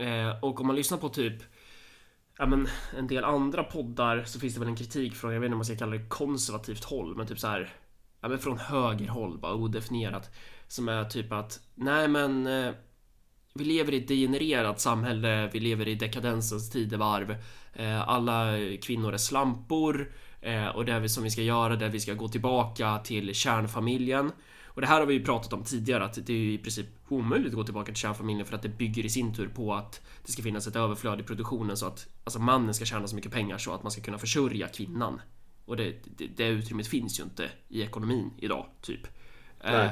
Eh, och om man lyssnar på typ ja, men en del andra poddar så finns det väl en kritik från, jag vet inte om man ska kalla det konservativt håll, men typ så här ja, men från högerhåll, bara odefinierat. Som är typ att, nej men eh, vi lever i ett degenererat samhälle, vi lever i dekadensens tidevarv. Eh, alla kvinnor är slampor eh, och det vi som vi ska göra, det är att vi ska gå tillbaka till kärnfamiljen. Och det här har vi ju pratat om tidigare att det är i princip omöjligt att gå tillbaka till kärnfamiljen för att det bygger i sin tur på att det ska finnas ett överflöd i produktionen så att alltså mannen ska tjäna så mycket pengar så att man ska kunna försörja kvinnan. Och det, det, det utrymmet finns ju inte i ekonomin idag, typ. Eh,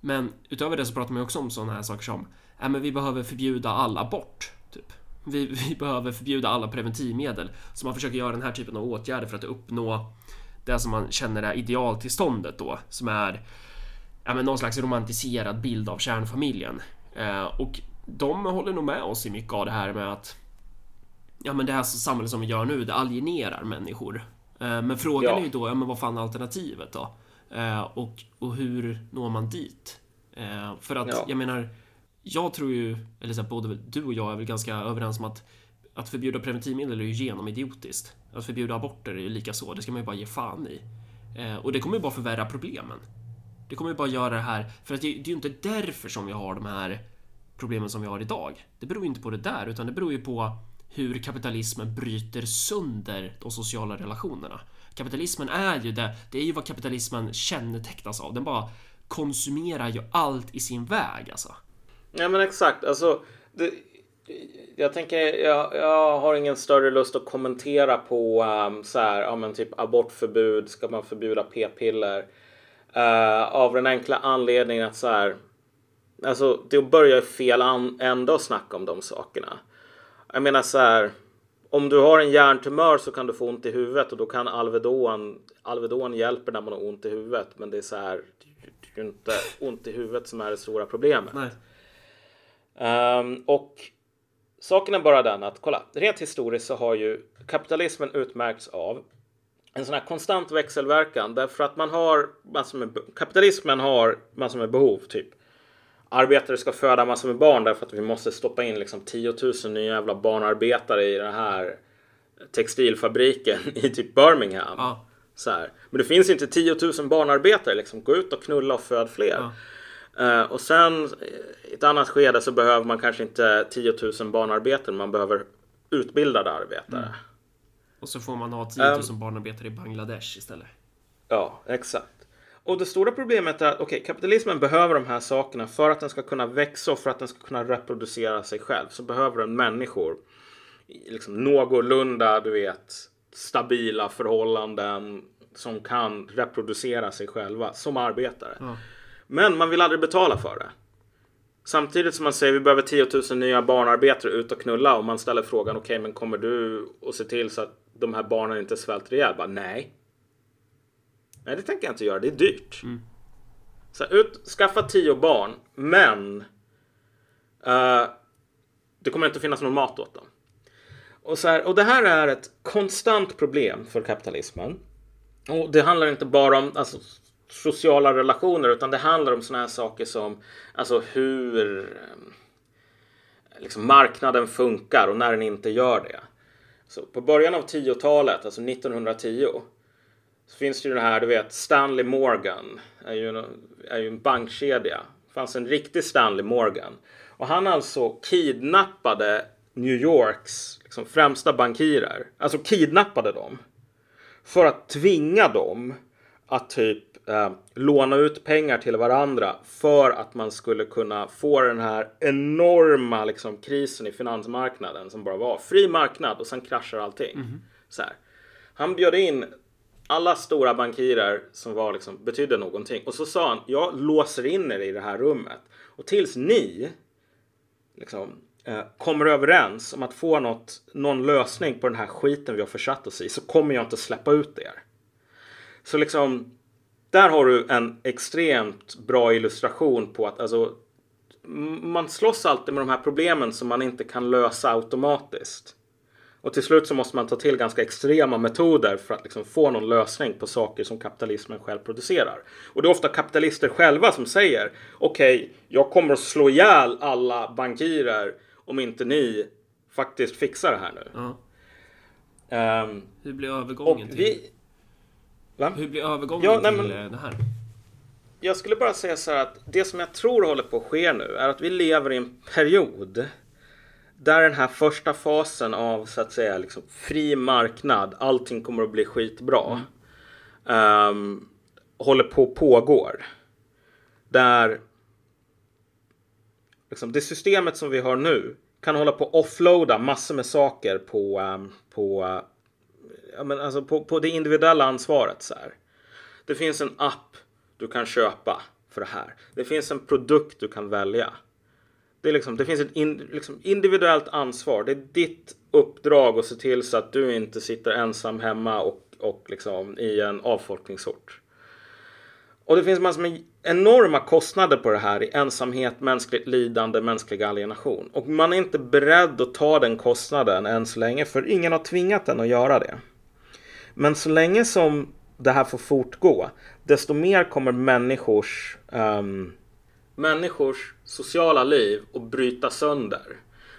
men utöver det så pratar man ju också om sådana här saker som äh, men vi behöver förbjuda all abort, typ. Vi, vi behöver förbjuda alla preventivmedel. Så man försöker göra den här typen av åtgärder för att uppnå det som man känner är idealtillståndet då, som är ja, men någon slags romantiserad bild av kärnfamiljen. Eh, och de håller nog med oss i mycket av det här med att ja, men det här samhället som vi gör nu, det alienerar människor. Eh, men frågan Ja. är ju då, ja, men vad fan är alternativet då? Eh, och, och hur når man dit? Eh, för att Ja. jag menar, jag tror ju, eller så här, både du och jag är väl ganska överens om att att förbjuda preventivmedel är ju genomidiotiskt. Att förbjuda aborter är ju lika så, det ska man ju bara ge fan i. Eh, och det kommer ju bara förvärra problemen. Det kommer ju bara göra det här, för att det, det är ju inte därför som vi har de här problemen som vi har idag. Det beror ju inte på det där, utan det beror ju på hur kapitalismen bryter sönder de sociala relationerna. Kapitalismen är ju det, det är ju vad kapitalismen kännetecknas av. Den bara konsumerar ju allt i sin väg alltså. Ja men exakt. Alltså, det, jag tänker, jag, jag har ingen större lust att kommentera på um, så här, ja men typ abortförbud, ska man förbjuda p-piller? Eh, av den enkla anledningen att så här, alltså det börjar fel ända att snacka om de sakerna. Jag menar så här, om du har en hjärntumör så kan du få ont i huvudet och då kan Alvedon, Alvedon hjälper när man har ont i huvudet. Men det är så här, det är ju inte ont i huvudet som är det stora problemet. Ehm, och saken är bara den att kolla, rent historiskt så har ju kapitalismen utmärkts av en sån här konstant växelverkan därför att man har massor med, kapitalismen har massor med behov typ. Arbetare ska föda massor med barn därför att vi måste stoppa in liksom 10 000 nya jävla barnarbetare i den här textilfabriken i typ Birmingham. Ja. Så här. Men det finns inte 10 000 barnarbetare liksom. Gå ut och knulla och föd fler. Eh, och sen eh, i ett annat skede så behöver man kanske inte 10 000 barnarbetare. Man behöver utbildade arbetare. Och så får man ha 10 000 Ehm. barnarbetare i Bangladesh istället. Ja, exakt. Och det stora problemet är att okej, kapitalismen behöver de här sakerna för att den ska kunna växa och för att den ska kunna reproducera sig själv. Så behöver den människor liksom någorlunda, du vet, stabila förhållanden som kan reproducera sig själva som arbetare. Ja. Men man vill aldrig betala för det. Samtidigt som man säger vi behöver 10 000 nya barnarbetare ut och knulla och man ställer frågan okej men kommer du att se till så att de här barnen inte svälter ihjäl? Bara, nej. Nej det tänker jag inte göra, det är dyrt. Så här, ut, skaffa 10 barn men eh, det kommer inte finnas någon mat åt dem. Och, så här, och det här är ett konstant problem för kapitalismen. Och det handlar inte bara om alltså, sociala relationer utan det handlar om sådana här saker som alltså hur eh, liksom, marknaden funkar och när den inte gör det. Så på början av 10-talet, alltså 1910, så finns det ju den här, du vet, Stanley Morgan är ju en, är ju en bankkedja. Det fanns en riktig Stanley Morgan. Och han alltså kidnappade New Yorks liksom, främsta bankirer. Alltså kidnappade dem för att tvinga dem att typ eh, låna ut pengar till varandra för att man skulle kunna få den här enorma liksom, krisen i finansmarknaden som bara var fri marknad och sen kraschar allting. Så här. Han bjöd in alla stora bankirer som var liksom, betydde någonting och så sa han jag låser in er i det här rummet och tills ni liksom, eh, kommer överens om att få något, någon lösning på den här skiten vi har försatt oss i så kommer jag inte släppa ut er. Så liksom, där har du en extremt bra illustration på att alltså, man slåss alltid med de här problemen som man inte kan lösa automatiskt. Och till slut så måste man ta till ganska extrema metoder för att liksom få någon lösning på saker som kapitalismen själv producerar. Och det är ofta kapitalister själva som säger okej, jag kommer att slå ihjäl alla bankirer om inte ni faktiskt fixar det här nu. Ja. Ehm, Hur blir övergången till... vi... Va? Hur blir övergången Ja, nej, till men- eh, det här? Jag skulle bara säga så här att det som jag tror håller på att ske nu är att vi lever i en period där den här första fasen av så att säga liksom fri marknad, allting kommer att bli skitbra, ehm, håller på att pågår. Där liksom, det systemet som vi har nu kan hålla på att offloada massor med saker på, ehm, på, eh, ja, men alltså på, på det individuella ansvaret. Så här. Det finns en app du kan köpa för det här. Det finns en produkt du kan välja. Det, är liksom, det finns ett in, liksom individuellt ansvar. Det är ditt uppdrag att se till så att du inte sitter ensam hemma och, och liksom i en avfolkningsort. Och det finns massor med enorma kostnader på det här i ensamhet, mänskligt lidande, mänsklig alienation. Och man är inte beredd att ta den kostnaden än så länge för ingen har tvingat den att göra det. Men så länge som det här får fortgå, desto mer kommer människors, ehm, människors sociala liv att bryta sönder.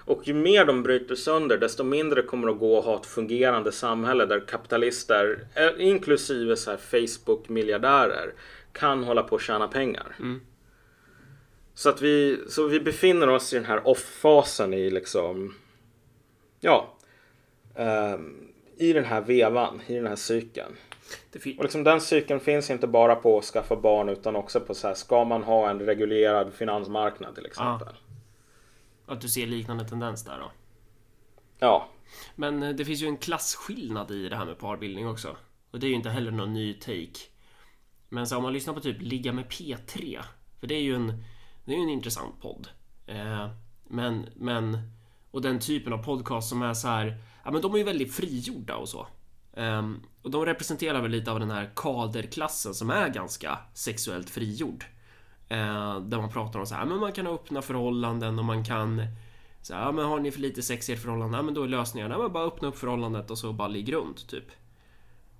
Och ju mer de bryter sönder, desto mindre kommer det att gå att ha ett fungerande samhälle där kapitalister, eh, inklusive så här Facebook-miljardärer, kan hålla på att tjäna pengar. Så att vi, så vi befinner oss i den här off-fasen i liksom, ja, ehm, i den här vevan, i den här cykeln. Och liksom den cykeln finns inte bara på att skaffa barn utan också på så här, ska man ha en reglerad finansmarknad till exempel. Att du ser liknande tendens där då? Ja, Men eh, det finns ju en klasskillnad i det här med parbildning också. Och det är ju inte heller någon ny take. Men så om man lyssnar på typ Ligga med P3. För det är ju en, det är en intressant podd. Eh, men, men, och den typen av podcast som är så här, ja men de är ju väldigt frigjorda och så. Ehm, och de representerar väl lite av den här kaderklassen som är ganska sexuellt frigjord. Eh, där man pratar om så här, men man kan ha öppna förhållanden och man kan så här, ja, men har ni för lite sex i ert förhållande? Ja, men då är lösningen, ja, men bara öppna upp förhållandet och så bara ligg runt, typ.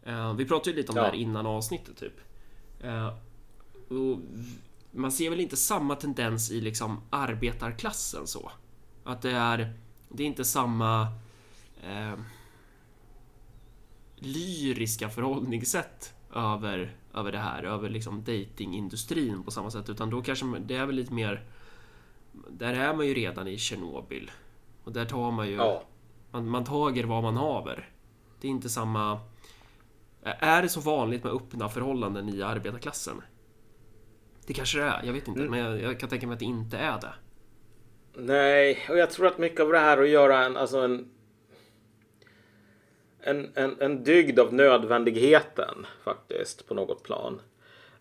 Eh, vi pratade ju lite om Ja. det här innan avsnittet, typ. Eh, och man ser väl inte samma tendens i liksom arbetarklassen så. Att det är, det är inte samma eh, lyriska förhållningssätt över, över det här, över liksom datingindustrin på samma sätt, utan då kanske man- det är väl lite mer där är man ju redan i Tjernobyl. Och där tar man ju... ja. Man, man tager vad man haver. Det är inte samma... Är det så vanligt med öppna förhållanden i arbetarklassen? Det kanske det är, jag vet inte. Mm. Men jag, jag kan tänka mig att det inte är det. Nej, och jag tror att mycket av det här att göra en, alltså en, en, en, en dygd av nödvändigheten faktiskt på något plan.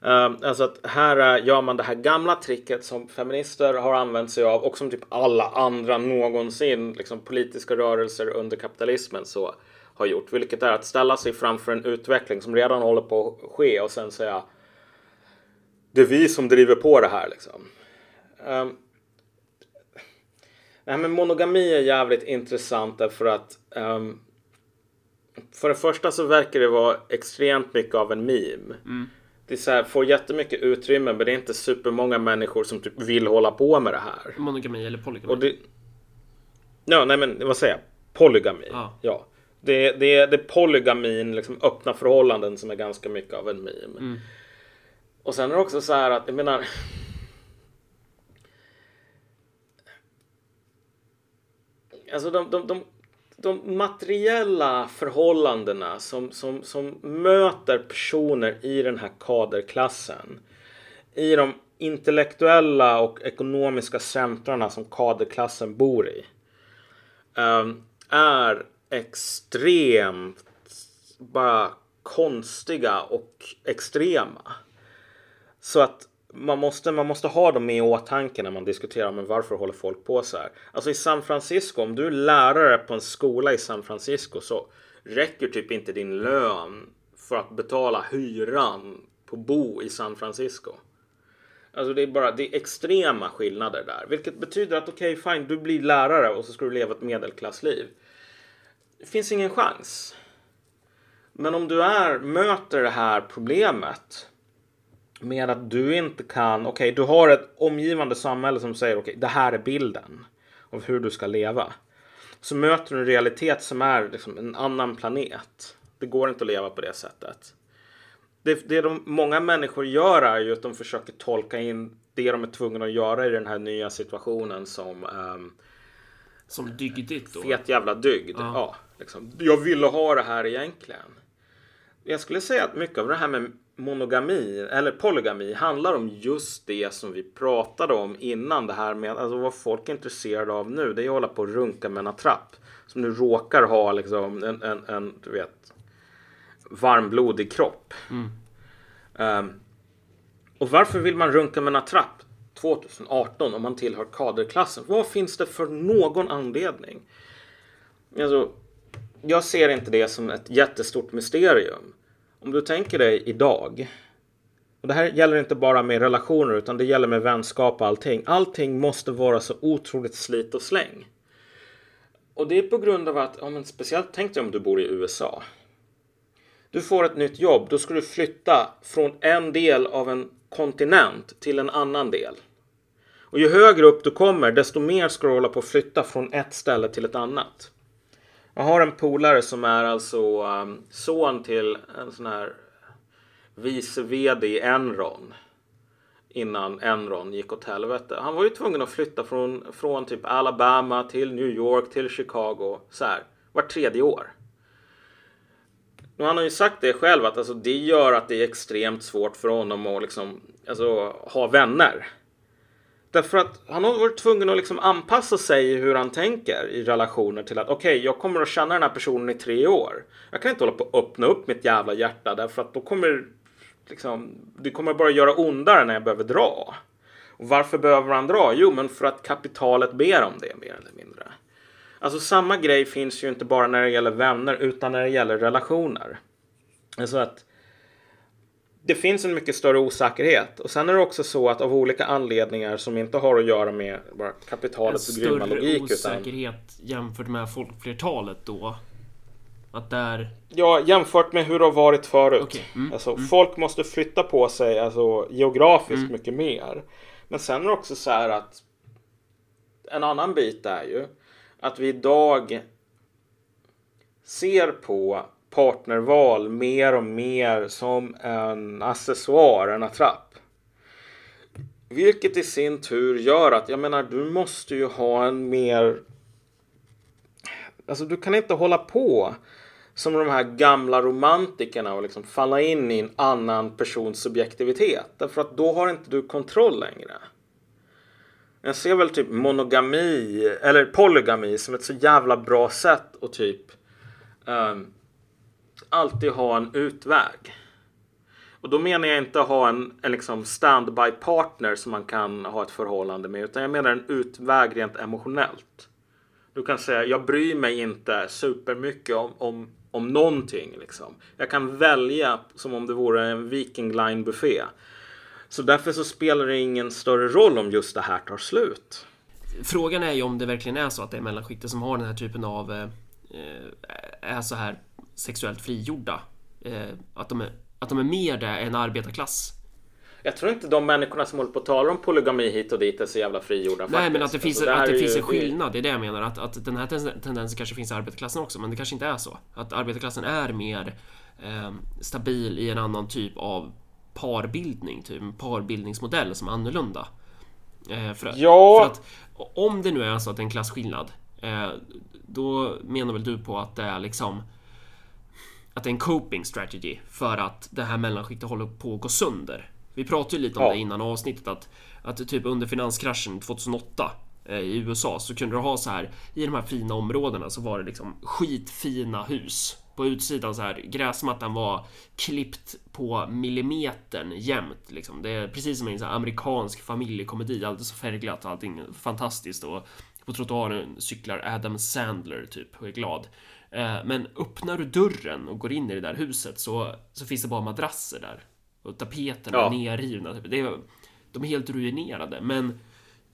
Um, alltså att här gör man det här gamla tricket som feminister har använt sig av och som typ alla andra någonsin liksom politiska rörelser under kapitalismen så har gjort. Vilket är att ställa sig framför en utveckling som redan håller på att ske och sen säga det är vi som driver på det här liksom. Um, Nej men monogami är jävligt intressant därför att um, för det första så verkar det vara extremt mycket av en meme. Det är så här, får jättemycket utrymme men det är inte supermånga människor som typ vill hålla på med det här. Monogami eller polygami. Och det... Ja, nej men vad säger jag? Polygami. Ja. Ja. Det, det, det är polygamin, liksom öppna förhållanden som är ganska mycket av en meme. Och sen är det också så här att, jag menar... Alltså de, de, de, de materiella förhållandena som, som, som möter personer i den här kaderklassen. I de intellektuella och ekonomiska centrarna som kaderklassen bor i. Ehm, är extremt bara konstiga och extrema. Så att man måste, man måste ha dem med i åtanke när man diskuterar men varför håller folk på så här. Alltså i San Francisco, om du är lärare på en skola i San Francisco så räcker typ inte din lön för att betala hyran på bo i San Francisco. Alltså det är bara det är extrema skillnader där. Vilket betyder att okej, fine, du blir lärare och så ska du leva ett medelklassliv. Det finns ingen chans. Men om du är, möter det här problemet med att du inte kan, okej, du har ett omgivande samhälle som säger okej, det här är bilden. av hur du ska leva. Så möter du en realitet som är liksom en annan planet. Det går inte att leva på det sättet. Det, det de, många människor gör är ju att de försöker tolka in det de är tvungna att göra i den här nya situationen som um, som dygdigt då? Fet jävla dygd. Ja. ja liksom. Jag ville ha det här egentligen. Jag skulle säga att mycket av det här med monogami eller polygami handlar om just det som vi pratade om innan. Det här med alltså vad folk är intresserade av nu. Det är att hålla på och runka med en attrapp. Som nu råkar ha liksom en, en, en du vet varmblodig kropp. Mm. Um, och varför vill man runka med en attrapp 2018 om man tillhör kaderklassen? Vad finns det för någon anledning? Alltså, jag ser inte det som ett jättestort mysterium. Om du tänker dig idag. Och det här gäller inte bara med relationer utan det gäller med vänskap och allting. Allting måste vara så otroligt slit och släng. Och det är på grund av att, om en speciellt tänk dig om du bor i USA. Du får ett nytt jobb, då ska du flytta från en del av en kontinent till en annan del. Och ju högre upp du kommer, desto mer ska du hålla på att flytta från ett ställe till ett annat. Jag har en polare som är alltså um, son till en sån här vice vd i Enron. Innan Enron gick åt helvete. Han var ju tvungen att flytta från, från typ Alabama till New York till Chicago. Så här, var tredje år. Nu, han har ju sagt det själv att alltså, det gör att det är extremt svårt för honom att liksom, alltså, ha vänner. Därför att han har varit tvungen att liksom anpassa sig hur han tänker i relationer till att okej, okay, jag kommer att känna den här personen i tre år. Jag kan inte hålla på att öppna upp mitt jävla hjärta därför att då kommer liksom, det kommer bara göra ondare när jag behöver dra. Och varför behöver han dra? Jo, men för att kapitalet ber om det mer eller mindre. Alltså samma grej finns ju inte bara när det gäller vänner utan när det gäller relationer. Alltså att det finns en mycket större osäkerhet. Och sen är det också så att av olika anledningar som inte har att göra med bara kapitalets grymma logik. En större osäkerhet utan... jämfört med folkflertalet då? Att där... Ja, jämfört med hur det har varit förut. Okay. Mm. Alltså, mm. Folk måste flytta på sig alltså, geografiskt mm. mycket mer. Men sen är det också så här att en annan bit är ju att vi idag ser på partnerval mer och mer som en accessoar, en attrapp. Vilket i sin tur gör att, jag menar, du måste ju ha en mer... Alltså du kan inte hålla på som de här gamla romantikerna och liksom falla in i en annan persons subjektivitet. Därför att då har inte du kontroll längre. Jag ser väl typ monogami eller polygami som ett så jävla bra sätt att typ um, alltid ha en utväg. Och då menar jag inte ha en, en liksom standby partner som man kan ha ett förhållande med. Utan jag menar en utväg rent emotionellt. Du kan säga, jag bryr mig inte supermycket om, om, om någonting. Liksom. Jag kan välja som om det vore en Viking Line buffé. Så därför så spelar det ingen större roll om just det här tar slut. Frågan är ju om det verkligen är så att det är mellanskiktet som har den här typen av eh, eh är så här sexuellt frigjorda. Eh, att, de är, att de är mer det än arbetarklass. Jag tror inte de människorna som håller på att tala om polygami hit och dit är så jävla frigjorda. Nej, faktiskt. men att det finns, alltså, det att det finns en skillnad. Det är det jag menar. Att, att den här tendensen kanske finns i arbetarklassen också, men det kanske inte är så. Att arbetarklassen är mer eh, stabil i en annan typ av parbildning, typ en parbildningsmodell som är annorlunda. Eh, för, ja. för att om det nu är så att det är en klasskillnad, eh, då menar väl du på att det är liksom att det är en coping strategy för att det här mellanskiktet håller på att gå sönder. Vi pratade ju lite om ja. det innan avsnittet att, att typ under finanskraschen 2008 eh, i USA så kunde du ha så här i de här fina områdena så var det liksom skitfina hus. På utsidan så här gräsmattan var klippt på millimetern jämt liksom. Det är precis som en så amerikansk familjekomedi, alldeles så färgglatt, allting fantastiskt och på trottoaren cyklar Adam Sandler typ och är glad. Eh, men öppnar du dörren och går in i det där huset så, så finns det bara madrasser där. Och tapeterna ja. är nerrivna. Det är, de är helt ruinerade, men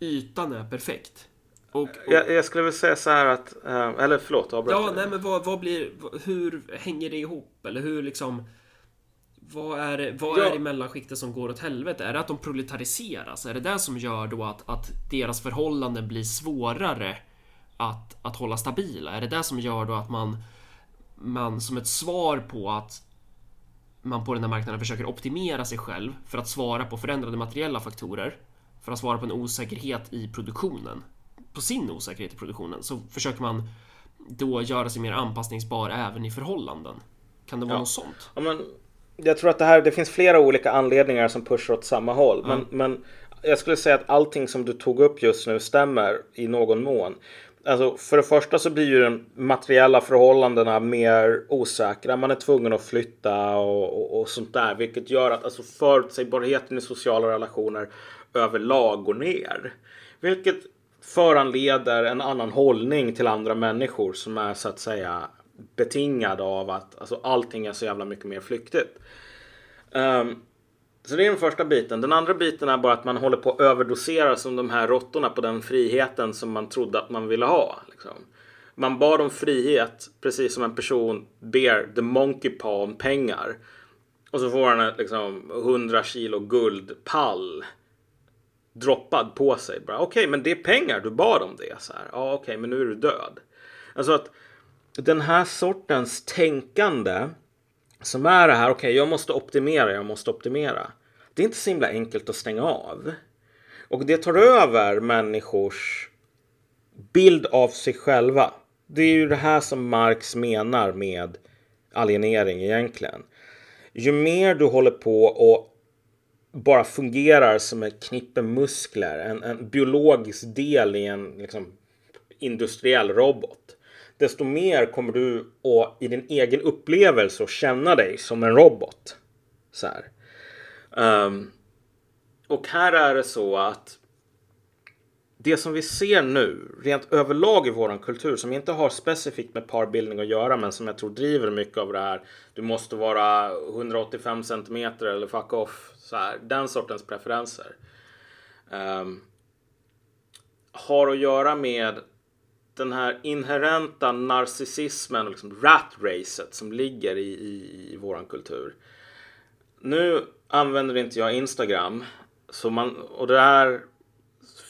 ytan är perfekt. Och, och... Jag, jag, skulle väl säga så här att, eh, eller förlåt, avbröt Ja, nej men vad, vad, blir, hur hänger det ihop? Eller hur liksom, vad är vad ja. är det mellanskiktet som går åt helvete? Är det att de proletariseras? Är det det som gör då att, att deras förhållanden blir svårare att, att hålla stabila? Är det det som gör då att man, man som ett svar på att man på den här marknaden försöker optimera sig själv för att svara på förändrade materiella faktorer för att svara på en osäkerhet i produktionen på sin osäkerhet i produktionen så försöker man då göra sig mer anpassningsbar även i förhållanden. Kan det vara Ja. något sånt? Ja, men jag tror att det här, det finns flera olika anledningar som pushar åt samma håll. Men, men jag skulle säga att allting som du tog upp just nu stämmer i någon mån. Alltså, för det första så blir ju de materiella förhållandena mer osäkra. Man är tvungen att flytta och, och, och sånt där. Vilket gör att alltså, förutsägbarheten i sociala relationer överlag går ner. Vilket föranleder en annan hållning till andra människor som är så att säga betingad av att alltså, allting är så jävla mycket mer flyktigt. Um, så det är den första biten. Den andra biten är bara att man håller på att överdosera som de här råttorna på den friheten som man trodde att man ville ha. Liksom. Man bad om frihet precis som en person ber the monkey paw om pengar. Och så får han ett liksom 100 kilo guldpall droppad på sig. Okej, Okej, men det är pengar. Du bad om det. Så här. Ja, okej, men nu är du död. Alltså att den här sortens tänkande som är det här, okej, jag måste optimera, jag måste optimera. Det är inte så himla enkelt att stänga av. Och det tar över människors bild av sig själva. Det är ju det här som Marx menar med alienering egentligen. Ju mer du håller på och bara fungerar som ett knippe muskler, en, en biologisk del i en liksom, industriell robot. Desto mer kommer du att i din egen upplevelse att känna dig som en robot. Så här. Um, och här är det så att det som vi ser nu, rent överlag i vår kultur, som inte har specifikt med parbildning att göra, men som jag tror driver mycket av det här. Du måste vara 185 centimeter eller fuck off. Så här, den sortens preferenser. Um, har att göra med den här inherenta narcissismen och liksom rat-racet som ligger i, i, i våran kultur. Nu använder inte jag Instagram. Så man, och det här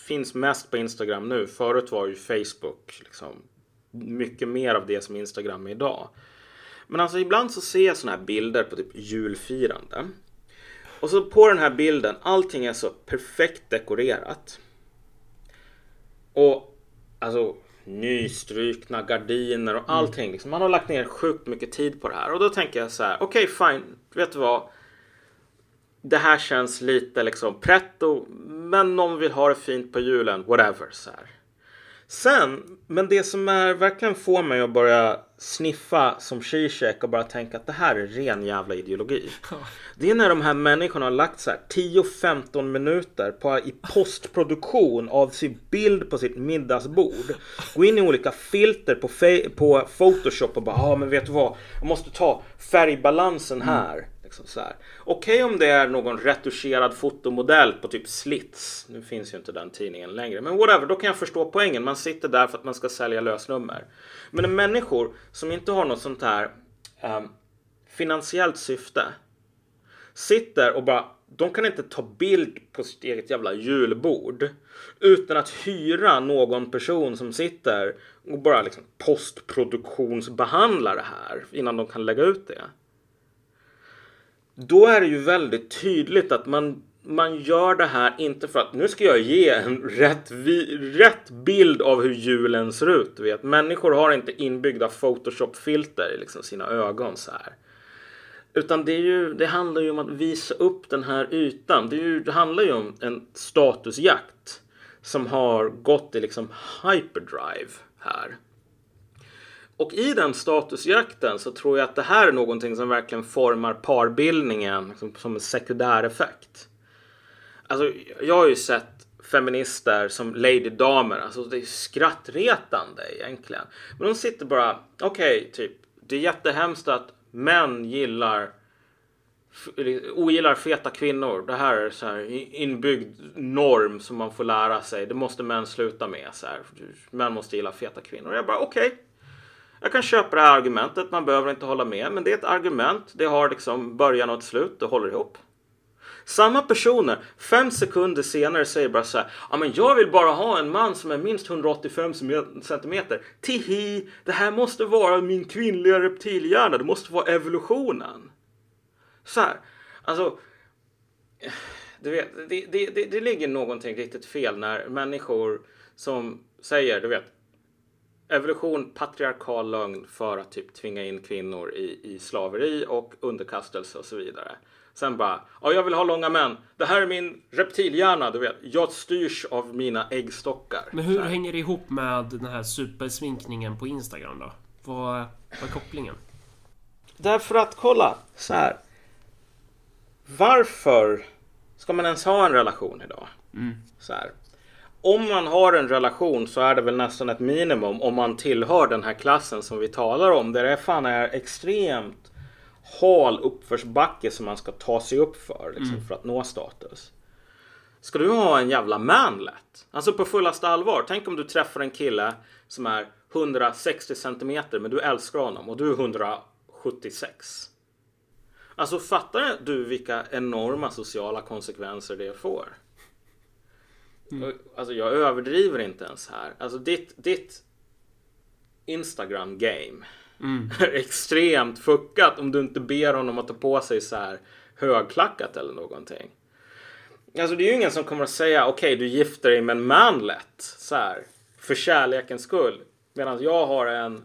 finns mest på Instagram nu. Förut var ju Facebook liksom mycket mer av det som Instagram är idag. Men alltså ibland så ser jag såna här bilder på typ julfirande. Och så på den här bilden, allting är så perfekt dekorerat. Och alltså nystrukna gardiner och allting. Liksom. Man har lagt ner sjukt mycket tid på det här. Och då tänker jag så här, okej fine, vet du vad? Det här känns lite liksom pretto, men någon vill ha det fint på julen, whatever. Så här. Sen, men det som är verkligen får mig att börja sniffa som Zizek och bara tänka att det här är ren jävla ideologi. Det är när de här människorna har lagt så här 10-15 minuter på, i postproduktion av sin bild på sitt middagsbord. Gå in i olika filter på, på Photoshop och bara, ja ah, men vet du vad, jag måste ta färgbalansen här. Liksom Okej okay, Okej om det är någon retuscherad fotomodell på typ Slits. Nu finns ju inte den tidningen längre. Men whatever, då kan jag förstå poängen. Man sitter där för att man ska sälja lösnummer. Men människor som inte har något sånt här ehm, finansiellt syfte sitter och bara de kan inte ta bild på sitt eget jävla julbord utan att hyra någon person som sitter och bara liksom postproduktionsbehandlar det här innan de kan lägga ut det. Då är det ju väldigt tydligt att man, man gör det här inte för att nu ska jag ge en rätt, vi, rätt bild av hur julen ser ut. Du vet. Människor har inte inbyggda Photoshop-filter i liksom sina ögon så här. Utan det, är ju, det handlar ju om att visa upp den här ytan. Det, ju, det handlar ju om en statusjakt som har gått i liksom hyperdrive här. Och i den statusjakten så tror jag att det här är någonting som verkligen formar parbildningen liksom, som en sekundär effekt. Alltså, jag har ju sett feminister som Lady Damer, alltså det är skrattretande egentligen. Men de sitter bara, okej, typ, det är jättehemskt att män gillar ogillar feta kvinnor. Det här är så här inbyggd norm som man får lära sig. Det måste män sluta med. Så här. Män måste gilla feta kvinnor. Jag bara okej. Okay. Jag kan köpa det här argumentet. Man behöver inte hålla med. Men det är ett argument. Det har liksom början och ett slut. Det håller ihop. Samma personer fem sekunder senare säger bara så här. Ja, men jag vill bara ha en man som är minst 185 centimeter. Tihi, det här måste vara min kvinnliga reptilhjärna. Det måste vara evolutionen. Så här, alltså. Du vet, det, det, det, det ligger någonting riktigt fel när människor som säger, du vet, evolution, patriarkal lögn för att typ tvinga in kvinnor i, i slaveri och underkastelse och så vidare. Sen bara, ja jag vill ha långa män. Det här är min reptilhjärna, du vet. Jag styrs av mina äggstockar. Men hur hänger det ihop med den här supersminkningen på Instagram då? Vad, vad är kopplingen? Därför att kolla, så här. Varför ska man ens ha en relation idag? Mm. Så här. Om man har en relation så är det väl nästan ett minimum om man tillhör den här klassen som vi talar om. Där det fan är extremt hal uppförsbacke som man ska ta sig upp för liksom, Mm. för att nå status. Ska du ha en jävla manlet? Alltså på fullaste allvar. Tänk om du träffar en kille som är 160 centimeter men du älskar honom och du är 176. Alltså fattar du vilka enorma sociala konsekvenser det får? Och, Alltså jag överdriver inte ens här. Alltså ditt, ditt Instagram game Mm. är extremt fuckat om du inte ber honom att ta på sig så här högklackat eller någonting. Alltså det är ju ingen som kommer att säga okej du gifter dig med en manlet så här för kärlekens skull. Medan jag har en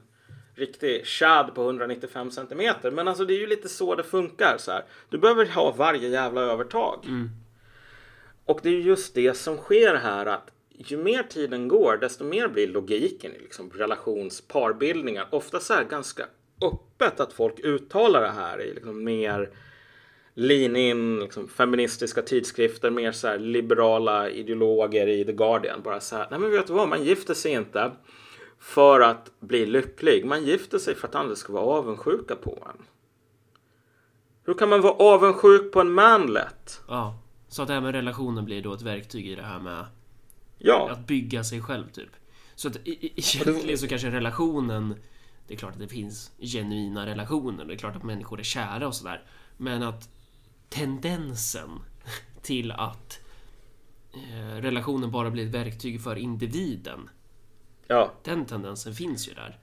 riktig chad på 195 centimeter. Men alltså det är ju lite så det funkar så här. Du behöver ha varje jävla övertag. Och det är just det som sker här att ju mer tiden går desto mer blir logiken i liksom relationsparbildningar. Ofta så här ganska öppet att folk uttalar det här i liksom mer lean in, liksom feministiska tidskrifter, mer så här liberala ideologer i The Guardian. Bara så här, nej men vet du vad, man gifter sig inte för att bli lycklig. Man gifter sig för att andra ska vara avundsjuka på en. Hur kan man vara avundsjuk på en manlet? Ja. Så att även relationen blir då ett verktyg i det här med Ja, att bygga sig själv typ. Så att egentligen så kanske relationen Det är klart att det finns genuina relationer. Det är klart att människor är kära och sådär. Men att tendensen till att eh, relationen bara blir ett verktyg för individen. ja, Den tendensen finns ju där.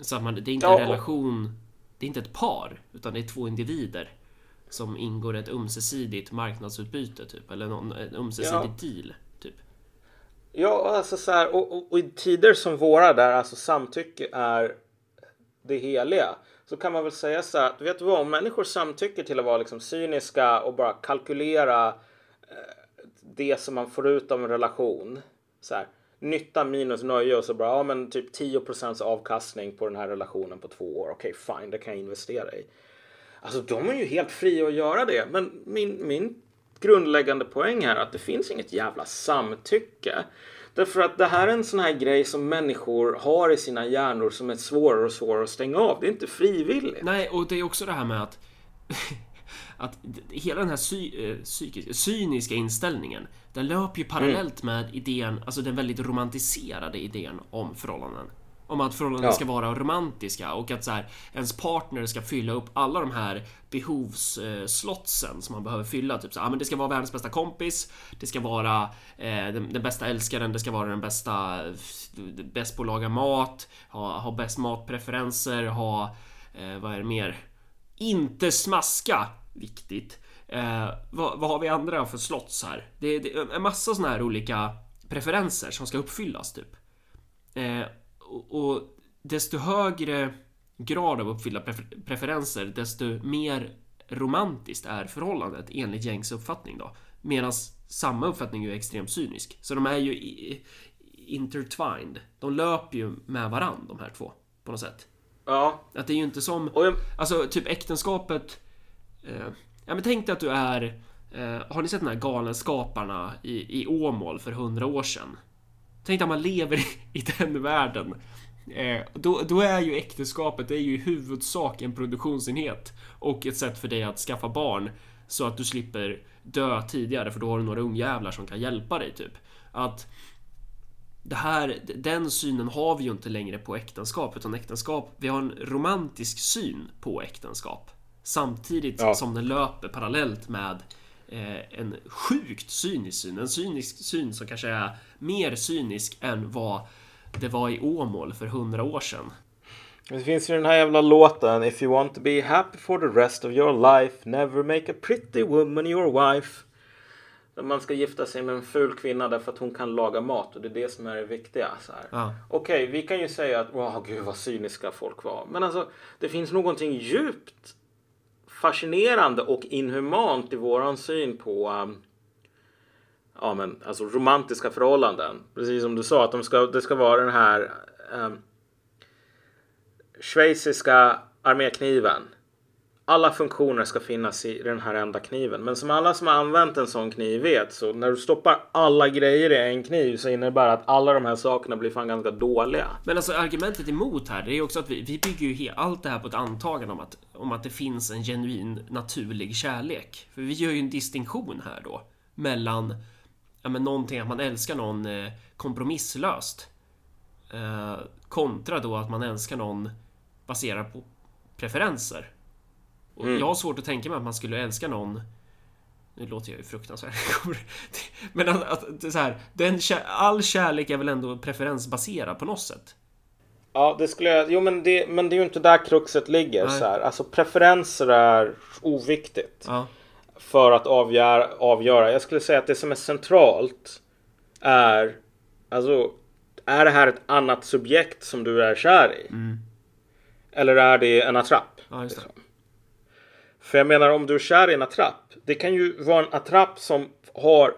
Så att man, det är inte Ja, en relation. Det är inte ett par, utan det är två individer som ingår ett ömsesidigt marknadsutbyte typ. Eller någon, en ömsesidig deal. Typ. Ja, alltså så här, och, och, och i tider som våra där alltså samtycke är det heliga så kan man väl säga så här att vet du vad, om människor samtycker till att vara liksom cyniska och bara kalkylera eh, det som man får ut av en relation. Så här, nytta minus nöje och så bara, ja men typ 10% avkastning på den här relationen på två år. Okej, fine, det kan jag investera i. Alltså de är ju helt fria att göra det. Men min, min grundläggande poäng här är att det finns inget jävla samtycke. Därför att det här är en sån här grej som människor har i sina hjärnor som är svårare och svårare att stänga av. Det är inte frivilligt. Nej, och det är också det här med att att hela den här sy, eh, psykiska, cyniska inställningen den löper ju parallellt med idén, alltså den väldigt romantiserade idén om förhållanden. Om att förhållanden Ja. ska vara romantiska och att så här, ens partner ska fylla upp alla de här behovsslotsen som man behöver fylla. Typ så här, ah, men det ska vara världens bästa kompis, det ska vara eh, den, den bästa älskaren, det ska vara den bästa, bäst på att laga mat, ha, ha bäst matpreferenser, ha, eh, vad är det mer? Inte smaska, viktigt. Eh, vad, vad har vi andra för slots här? Det, det är en massa såna här olika preferenser som ska uppfyllas typ. Eh, och, och desto högre grad av uppfyllda prefer- preferenser, desto mer romantiskt är förhållandet enligt gängs uppfattning då. Medan samma uppfattning är ju extremt cynisk. Så de är ju intertwined. De löper ju med varann de här två på något sätt. Ja, Att det är ju inte som jag, Alltså typ äktenskapet eh, Ja men tänk dig att du är eh, Har ni sett den här Galenskaparna i, i Åmål för hundra år sedan? Tänk att man lever i, den världen eh, då, då är ju äktenskapet Det är ju i huvudsak en produktionsenhet Och ett sätt för dig att skaffa barn Så att du slipper dö tidigare för då har du några ungjävlar som kan hjälpa dig typ Att det här, den synen har vi ju inte längre på äktenskap utan äktenskap, vi har en romantisk syn på äktenskap. Samtidigt Ja. som den löper parallellt med en sjukt cynisk syn. En cynisk syn som kanske är mer cynisk än vad det var i Åmål för hundra år sedan. Det finns ju den här jävla låten If you want to be happy for the rest of your life Never make a pretty woman your wife Där Man ska gifta sig med en ful kvinna därför att hon kan laga mat och det är det som är det viktiga. Ja. Okej, vi kan ju säga att wow, gud vad cyniska folk var. Men alltså, det finns någonting djupt fascinerande och inhumant i våran syn på um, ja, men, alltså romantiska förhållanden. Precis som du sa, att de ska, det ska vara den här um, schweiziska armékniven. Alla funktioner ska finnas i den här enda kniven. Men som alla som har använt en sån kniv vet så när du stoppar alla grejer i en kniv så innebär det att alla de här sakerna blir fan ganska dåliga. Men alltså argumentet emot här, det är ju också att vi, vi bygger ju allt det här på ett antagande om att, om att det finns en genuin naturlig kärlek. För vi gör ju en distinktion här då mellan ja, men någonting att man älskar någon eh, kompromisslöst eh, kontra då att man älskar någon baserat på preferenser. Och jag har svårt att tänka mig att man skulle älska någon nu låter jag ju fruktansvärt. Men att, att så här, den, all kärlek är väl ändå preferensbaserad på något sätt? Ja, det skulle jag... Jo, men det, men det är ju inte där kruxet ligger. Nej. Så här. Alltså preferenser är oviktigt. Ja. för att avgöra, avgöra. Jag skulle säga att det som är centralt är alltså är det här ett annat subjekt som du är kär i? Eller är det en attrapp? Ja, just det. För jag menar om du är kär i en attrapp. Det kan ju vara en attrapp som har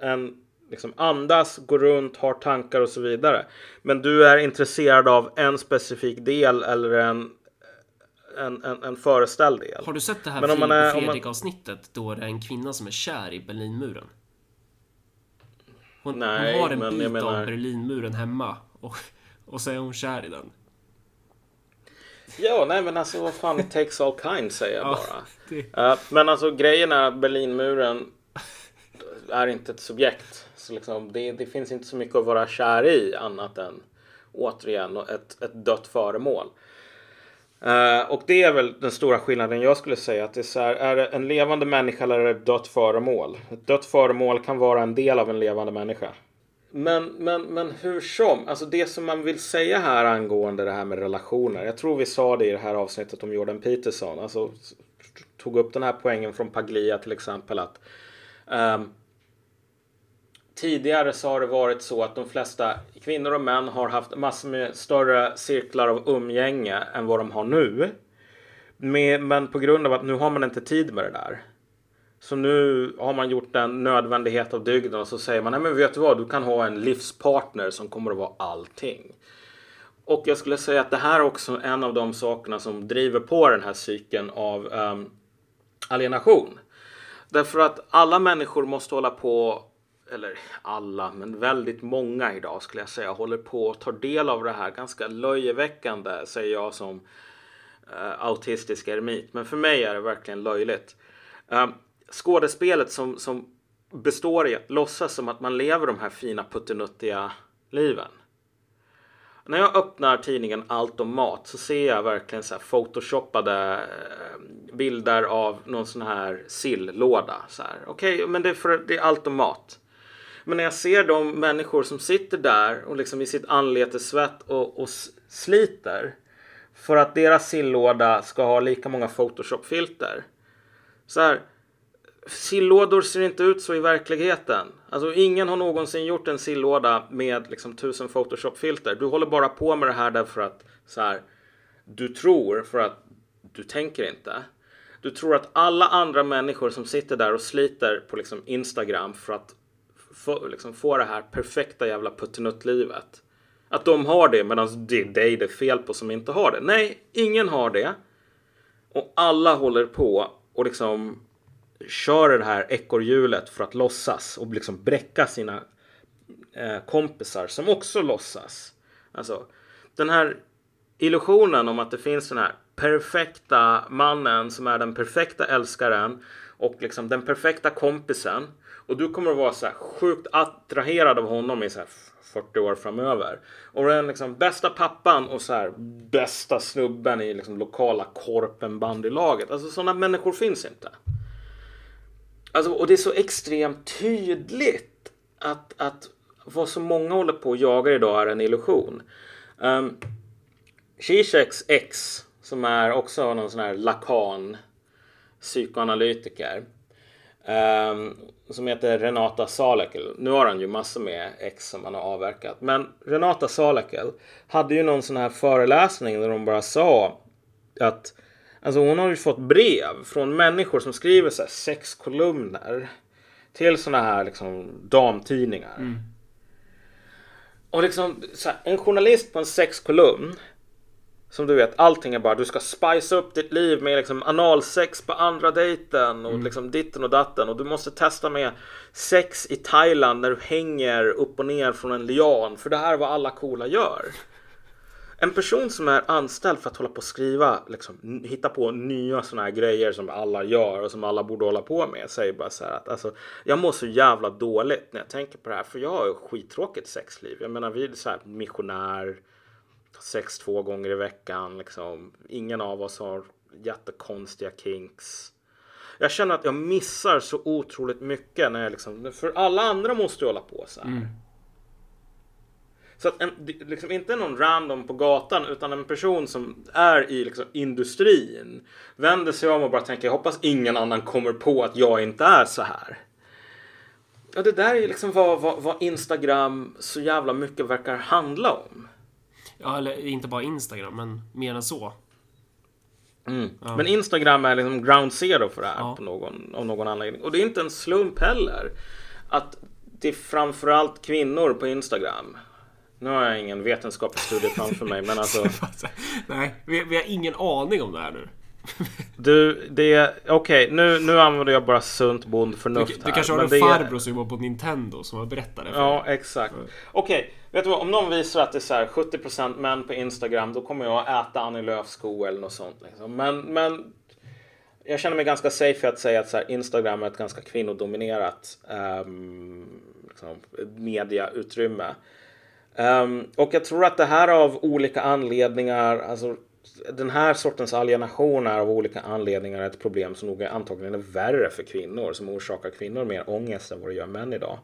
en liksom andas, går runt, har tankar och så vidare. Men du är intresserad av en specifik del eller en, en, en, en föreställd del. Har du sett det här Men om man är- och om man- Fredrik-avsnittet då det är en kvinna som är kär i Berlinmuren? Hon, Nej, hon har en bit menar- av Berlinmuren hemma och, och så är hon kär i den. Ja, nej men alltså vad fan, it takes all kinds säger jag Ja, bara. det- Eh, men alltså grejen är att Berlinmuren är inte ett subjekt. Så liksom, det, det finns inte så mycket att vara kär i annat än återigen ett, ett dött föremål. Eh, och det är väl den stora skillnaden jag skulle säga. Att det är, så här, är det en levande människa eller är det ett dött föremål? Ett dött föremål kan vara en del av en levande människa. Men, men, men hur som, alltså det som man vill säga här angående det här med relationer. Jag tror vi sa det i det här avsnittet om Jordan Peterson. Alltså tog upp den här poängen från Paglia till exempel att um, Tidigare så har det varit så att de flesta kvinnor och män har haft massor med större cirklar av umgänge än vad de har nu. Med, men på grund av att nu har man inte tid med det där. Så nu har man gjort en nödvändighet av dygden och så säger man nej men vet du vad, du kan ha en livspartner som kommer att vara allting. Och jag skulle säga att det här är också en av de sakerna som driver på den här cykeln av um, alienation. Därför att alla människor måste hålla på, eller alla, men väldigt många idag skulle jag säga, håller på och tar del av det här ganska löjeväckande, säger jag som uh, autistisk eremit. Men för mig är det verkligen löjligt. Um, skådespelet som, som består i att låtsas som att man lever de här fina puttinuttiga liven. När jag öppnar tidningen Allt om mat så ser jag verkligen så här photoshoppade eh, bilder av någon sån här sillåda. Så Okej, Okej, men det är, för, det är allt om mat. Men när jag ser de människor som sitter där och liksom i sitt anletes svett och, och sliter för att deras sillåda ska ha lika många Photoshop-filter. Så här, sillådor ser inte ut så i verkligheten. Alltså ingen har någonsin gjort en sillåda med liksom tusen Photoshop-filter. Du håller bara på med det här därför att så här, du tror för att du tänker inte. Du tror att alla andra människor som sitter där och sliter på liksom Instagram för att få, liksom få det här perfekta jävla puttinuttlivet. Att de har det medan det är dig det är fel på som inte har det. Nej, ingen har det. Och alla håller på och liksom kör det här ekorrhjulet för att låtsas och liksom bräcka sina eh, kompisar som också låtsas. Alltså den här illusionen om att det finns den här perfekta mannen som är den perfekta älskaren och liksom den perfekta kompisen. Och du kommer att vara så här sjukt attraherad av honom i så här 40 år framöver. Och den liksom bästa pappan och så här bästa snubben i liksom lokala korpen bandylaget. Alltså sådana människor finns inte. Alltså, och det är så extremt tydligt att, att vad så många håller på och jagar idag är en illusion. Ehm, um, Zizeks ex, som är också någon sån här lakan psykoanalytiker. Um, som heter Renata Salekel. Nu har han ju massor med ex som han har avverkat. Men Renata Salekel hade ju någon sån här föreläsning där hon bara sa att Alltså hon har ju fått brev från människor som skriver så här sex kolumner till såna här liksom damtidningar. Mm. Och liksom här, en journalist på en sexkolumn som du vet, allting är bara du ska spice upp ditt liv med liksom analsex på andra dejten och mm. liksom ditten och datten och du måste testa med sex i Thailand när du hänger upp och ner från en lian för det här är vad alla coola gör. En person som är anställd för att hålla på och skriva, liksom, hitta på nya sådana här grejer som alla gör och som alla borde hålla på med säger bara så här att alltså, jag mår så jävla dåligt när jag tänker på det här för jag har ju skittråkigt sexliv. Jag menar vi är så här missionär, sex två gånger i veckan liksom. Ingen av oss har jättekonstiga kinks. Jag känner att jag missar så otroligt mycket när jag liksom, för alla andra måste ju hålla på så här. Mm. Så att en, liksom inte någon random på gatan utan en person som är i liksom, industrin vänder sig om och bara tänker jag hoppas ingen annan kommer på att jag inte är så här. Ja, det där är liksom vad, vad, vad Instagram så jävla mycket verkar handla om. Ja, eller inte bara Instagram, men mer än så. Mm. Ja. Men Instagram är liksom ground zero för det här ja. på någon, av någon anledning. Och det är inte en slump heller. Att det är framförallt kvinnor på Instagram nu har jag ingen vetenskaplig studie framför mig, men alltså... Nej, vi, vi, har ingen aning om det här nu. du, det är... Okej, okay, nu, nu använder jag bara sunt bondförnuft här. Du kanske har en det... farbror som jobbar på Nintendo som har berättat det för Ja, exakt. Mm. Okej, okay, vet du vad? Om någon visar att det är så här 70% män på Instagram, då kommer jag att äta Annie Lööfs sko eller något sånt. Liksom. Men, men jag känner mig ganska safe i att säga att så här, Instagram är ett ganska kvinnodominerat um, liksom, mediautrymme. Um, och jag tror att det här av olika anledningar, alltså den här sortens alienation är av olika anledningar ett problem som nog är antagligen är värre för kvinnor, som orsakar kvinnor mer ångest än vad det gör män idag.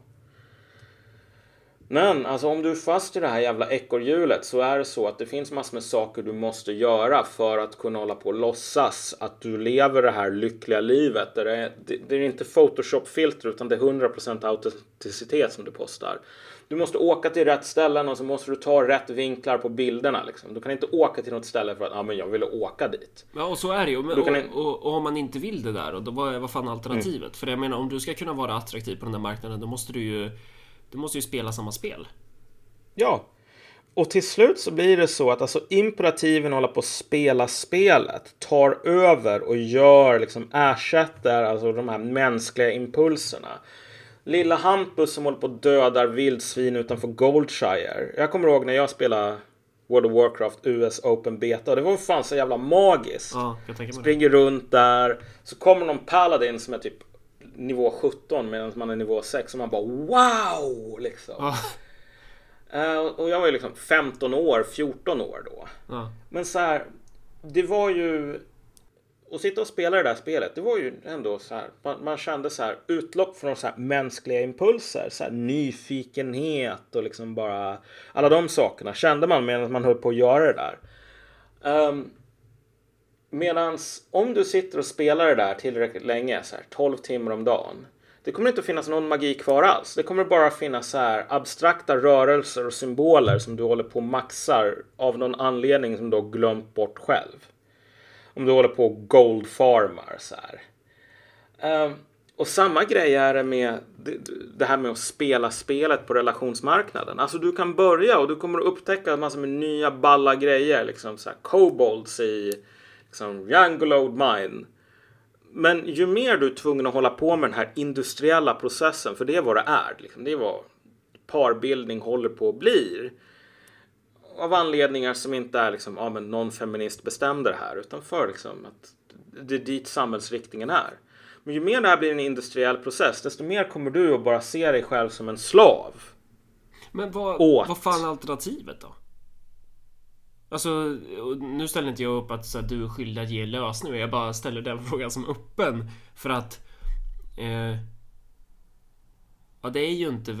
Men alltså om du är fast i det här jävla ekorrhjulet så är det så att det finns massor med saker du måste göra för att kunna hålla på och låtsas att du lever det här lyckliga livet. Där det, är, det, det är inte Photoshop-filter utan det är 100% autenticitet som du postar. Du måste åka till rätt ställen och så måste du ta rätt vinklar på bilderna. Liksom. Du kan inte åka till något ställe för att ah, men jag ville åka dit. Ja, och så är det ju. Och, och, och, och, om man inte vill det där, då, vad, vad fan är alternativet? Mm. För jag menar, om du ska kunna vara attraktiv på den där marknaden, då måste du ju, du måste ju spela samma spel. Ja, och till slut så blir det så att alltså imperativen håller på att spela spelet tar över och gör liksom ersätter alltså de här mänskliga impulserna. Lilla Hampus som håller på och dödar vildsvin utanför Goldshire. Jag kommer ihåg när jag spelade World of Warcraft US Open Beta. Det var fan så jävla magiskt. Ja, Springer runt där. Så kommer någon Paladin som är typ nivå 17 medan man är nivå 6 och man bara wow! Liksom. Ja. Uh, och jag var ju liksom 15 år, 14 år då. Ja. Men så här, det var ju och sitta och spela det där spelet, det var ju ändå så här. Man, man kände så här utlopp från så här mänskliga impulser, så här nyfikenhet och liksom bara alla de sakerna kände man medan man höll på att göra det där. Um, medans om du sitter och spelar det där tillräckligt länge, så här 12 timmar om dagen. Det kommer inte att finnas någon magi kvar alls. Det kommer bara finnas så här abstrakta rörelser och symboler som du håller på och maxar av någon anledning som du har glömt bort själv om du håller på och goldfarmar så här. Um, och samma grej är det med det här med att spela spelet på relationsmarknaden. Alltså du kan börja och du kommer att upptäcka massor med nya balla grejer. Liksom så här kobolds i liksom, Yangolode Mine. Men ju mer du är tvungen att hålla på med den här industriella processen, för det är vad det är. Liksom, det är vad parbildning håller på att bli av anledningar som inte är liksom, ja men någon feminist bestämde det här, utan för liksom att det är dit samhällsriktningen är. Men ju mer det här blir en industriell process, desto mer kommer du att bara se dig själv som en slav. Men vad, åt. vad fan är alternativet då? Alltså, nu ställer inte jag upp att så här, du är skyldig att ge lösningar. Jag bara ställer den frågan som öppen. För att Eh, ja, det är ju inte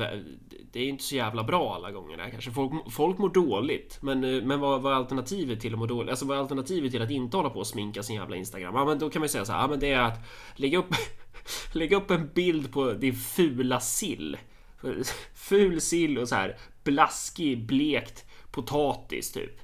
Det är inte så jävla bra alla gånger där kanske. Folk, folk mår dåligt. Men, eh, men vad, vad är alternativet till att må dåligt? Alltså vad är alternativet till att inte hålla på och sminka sin jävla Instagram? Ja, men då kan man ju säga så här. Ja, men det är att lägga upp Lägga upp en bild på din fula sill. Ful sill och så här blaskig, blekt potatis typ.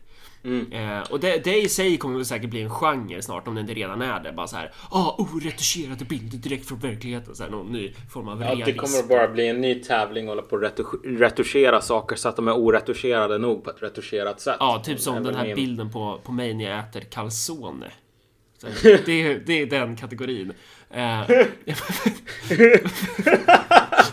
Eh, och det, det i sig kommer väl säkert bli en genre snart om det inte redan är det. Bara så här, ah, oretuscherade bilder direkt från verkligheten. Så här, någon ny form av Ja, realism. det kommer bara bli en ny tävling och hålla på att retusch- retuschera saker så att de är oretuscherade nog på ett retuscherat sätt. Ja, typ som den här min- bilden på, på mig när jag äter calzone. Så, det, är- det är den kategorin. Eh,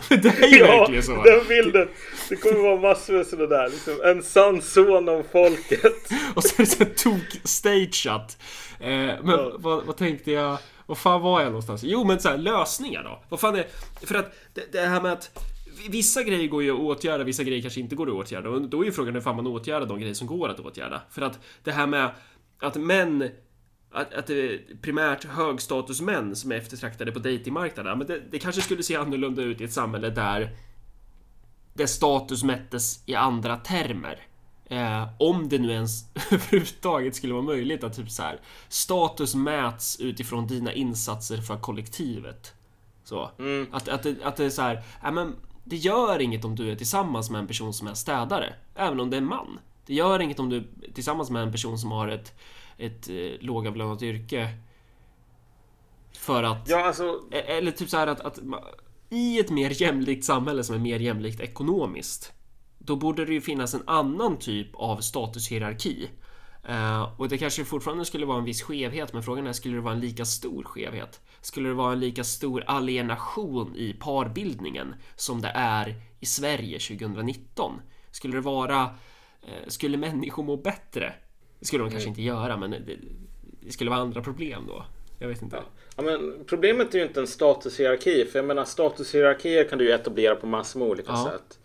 det är ju verkligen så. den bilden. Det kommer vara massor med sådana där. Liksom, en sann son av folket. Och så är det så här tok stageat. Eh, men Ja. vad, vad tänkte jag? Vad fan var jag någonstans? Jo men så här, lösningar då. Vad fan är... För att det, det här med att Vissa grejer går ju att åtgärda, vissa grejer kanske inte går att åtgärda. Och då är ju frågan hur fan man åtgärdar de grejer som går att åtgärda. För att det här med att män att, att det är primärt högstatusmän som är eftertraktade på datingmarknaden. ja, Men det, det kanske skulle se annorlunda ut i ett samhälle där där status mättes i andra termer. Eh, om det nu ens överhuvudtaget skulle vara möjligt att typ så här status mäts utifrån dina insatser för kollektivet. Så. Mm. Att, att, det, att det är så här, ja, men det gör inget om du är tillsammans med en person som är städare. Även om det är en man. Det gör inget om du är tillsammans med en person som har ett, ett eh, lågavlönat yrke. För att... Ja, alltså. Eller typ så här att, att i ett mer jämlikt samhälle som är mer jämlikt ekonomiskt då borde det ju finnas en annan typ av statushierarki. Eh, och det kanske fortfarande skulle vara en viss skevhet, men frågan är skulle det vara en lika stor skevhet? Skulle det vara en lika stor alienation i parbildningen som det är i Sverige 2019? Skulle det vara... Eh, skulle människor må bättre? Det skulle de kanske inte göra, men det, det skulle vara andra problem då. Jag vet inte. Ja, men problemet är ju inte en statushierarki. För jag menar statushierarkier kan du ju etablera på massor med olika Ja. sätt.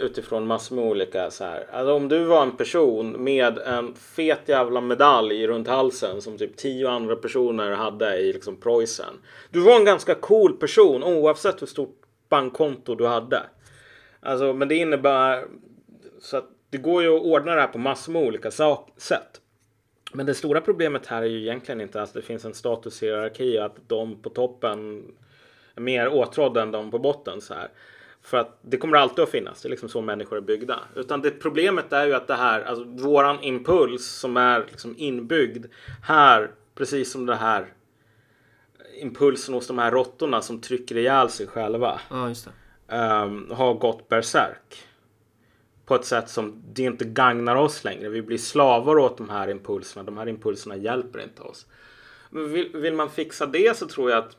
Utifrån massor med olika så här. Alltså om du var en person med en fet jävla medalj runt halsen som typ tio andra personer hade i liksom Preussen. Du var en ganska cool person oavsett hur stort bankkonto du hade. Alltså men det innebär så att det går ju att ordna det här på massor med olika sätt. Men det stora problemet här är ju egentligen inte att det finns en statushierarki och att de på toppen är mer åtrådda än de på botten. Så här. För att det kommer alltid att finnas. Det är liksom så människor är byggda. Utan det problemet är ju att det här, alltså våran impuls som är liksom inbyggd här, precis som det här impulsen hos de här råttorna som trycker ihjäl sig själva Ja, just det. ehm, har gått bärsärk. På ett sätt som det inte gagnar oss längre. Vi blir slavar åt de här impulserna. De här impulserna hjälper inte oss. Men vill, vill man fixa det så tror jag att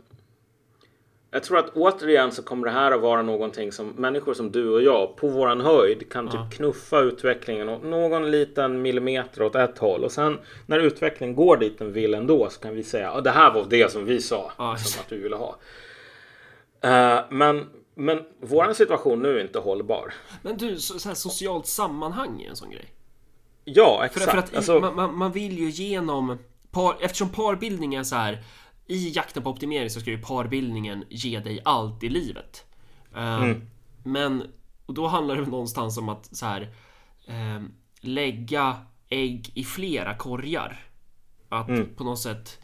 jag tror att återigen så kommer det här att vara någonting som människor som du och jag på våran höjd kan typ knuffa utvecklingen åt någon liten millimeter åt ett håll och sen när utvecklingen går dit den vill ändå så kan vi säga att det här var det som vi sa som att vi ville ha. Eh, men, men våran situation nu är inte hållbar. Men du, så, så här socialt sammanhang är en sån grej. Ja, För, exakt. för att i, alltså, man, man, man vill ju genom par, Eftersom parbildning är så här I jakten på optimering så ska ju parbildningen ge dig allt i livet. Eh, Mm. Men och då handlar det någonstans om att så här eh, Lägga ägg i flera korgar. Att Mm. på något sätt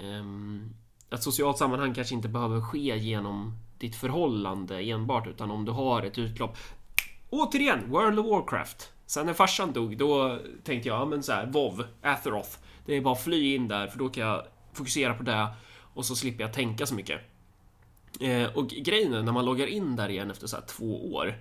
ehm, Att socialt sammanhang kanske inte behöver ske genom ditt förhållande enbart utan om du har ett utlopp Återigen, World of Warcraft. Sen när farsan dog, då tänkte jag, ja men så här, WoW, Atheroth. Det är bara fly in där, för då kan jag fokusera på det och så slipper jag tänka så mycket. Eh, och grejen är, när man loggar in där igen efter så här två år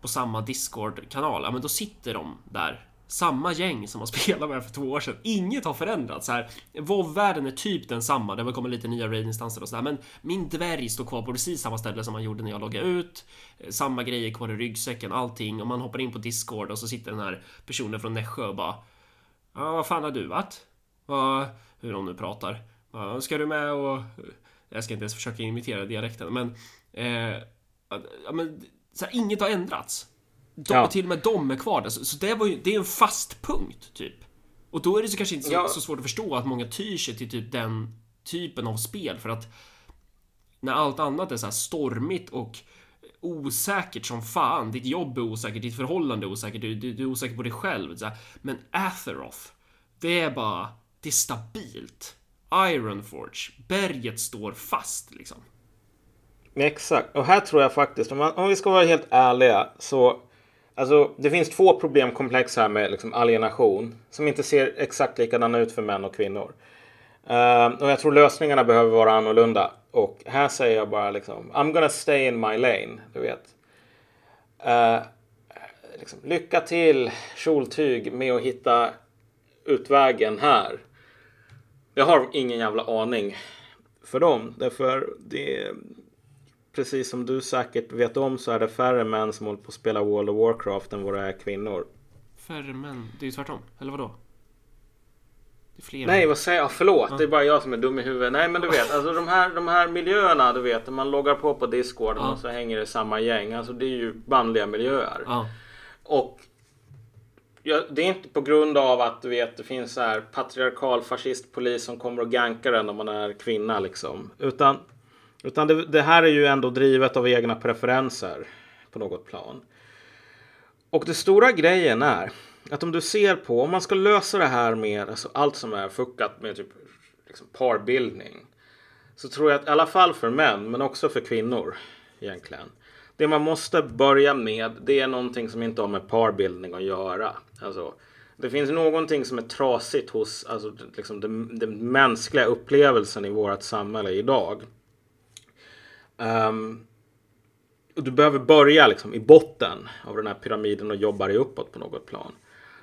på samma Discord-kanal, ja men då sitter de där. Samma gäng som man spelade med för två år sedan. Inget har förändrats. Här, WoW-världen är typ densamma. Det har väl kommit lite nya raid-instanser och sådär. Men min dvärg står kvar på precis samma ställe som man gjorde när jag loggade ut. Eh, samma grejer kvar i ryggsäcken, allting. Och man hoppar in på Discord och så sitter den här personen från Nässjö och bara Ja, vad fan har du varit? Vad, hur de nu pratar. Ska du med och... Eh, jag ska inte ens försöka imitera dialekten, men... Eh, ja, men så här, inget har ändrats. De, Ja. Till och med de är kvar där. Så, så det, var ju, det är en fast punkt, typ. Och då är det så kanske inte så, Ja. så svårt att förstå att många tyr sig till typ den typen av spel för att när allt annat är så stormigt och osäkert som fan. Ditt jobb är osäkert, ditt förhållande är osäkert, du, du, du är osäker på dig själv. Så här. Men Atheroth, det är bara, det är stabilt. Ironforge, berget står fast liksom. Exakt, och här tror jag faktiskt, om, man, om vi ska vara helt ärliga, så Alltså, det finns två problemkomplex här med liksom, alienation som inte ser exakt likadana ut för män och kvinnor. Uh, och jag tror lösningarna behöver vara annorlunda. Och här säger jag bara liksom, I'm gonna stay in my lane, du vet. Uh, liksom, lycka till, kjoltyg, med att hitta utvägen här. Jag har ingen jävla aning för dem. Därför det precis som du säkert vet om så är det färre män som håller på att spela World of Warcraft än vad det är kvinnor. Färre män? Det är ju tvärtom. Eller vadå? Nej, vad säger jag? Förlåt, ja. det är bara jag som är dum i huvudet. Nej, men du vet, alltså de här, de här miljöerna, du vet, man loggar på på Discord ja. och så hänger det samma gäng. Alltså det är ju bandliga miljöer. Ja. Och ja, det är inte på grund av att du vet, det finns så här patriarkal fascistpolis som kommer och gankar en om man är kvinna liksom. Utan utan det, det, här är ju ändå drivet av egna preferenser på något plan. Och det stora grejen är att om du ser på, om man ska lösa det här med alltså allt som är fuckat med typ liksom parbildning. Så tror jag att i alla fall för män, men också för kvinnor egentligen. Det man måste börja med, det är någonting som inte har med parbildning att göra. Alltså, det finns någonting som är trasigt hos alltså, liksom den, den mänskliga upplevelsen i vårt samhälle idag. Um, och du behöver börja liksom i botten av den här pyramiden och jobba dig uppåt på något plan.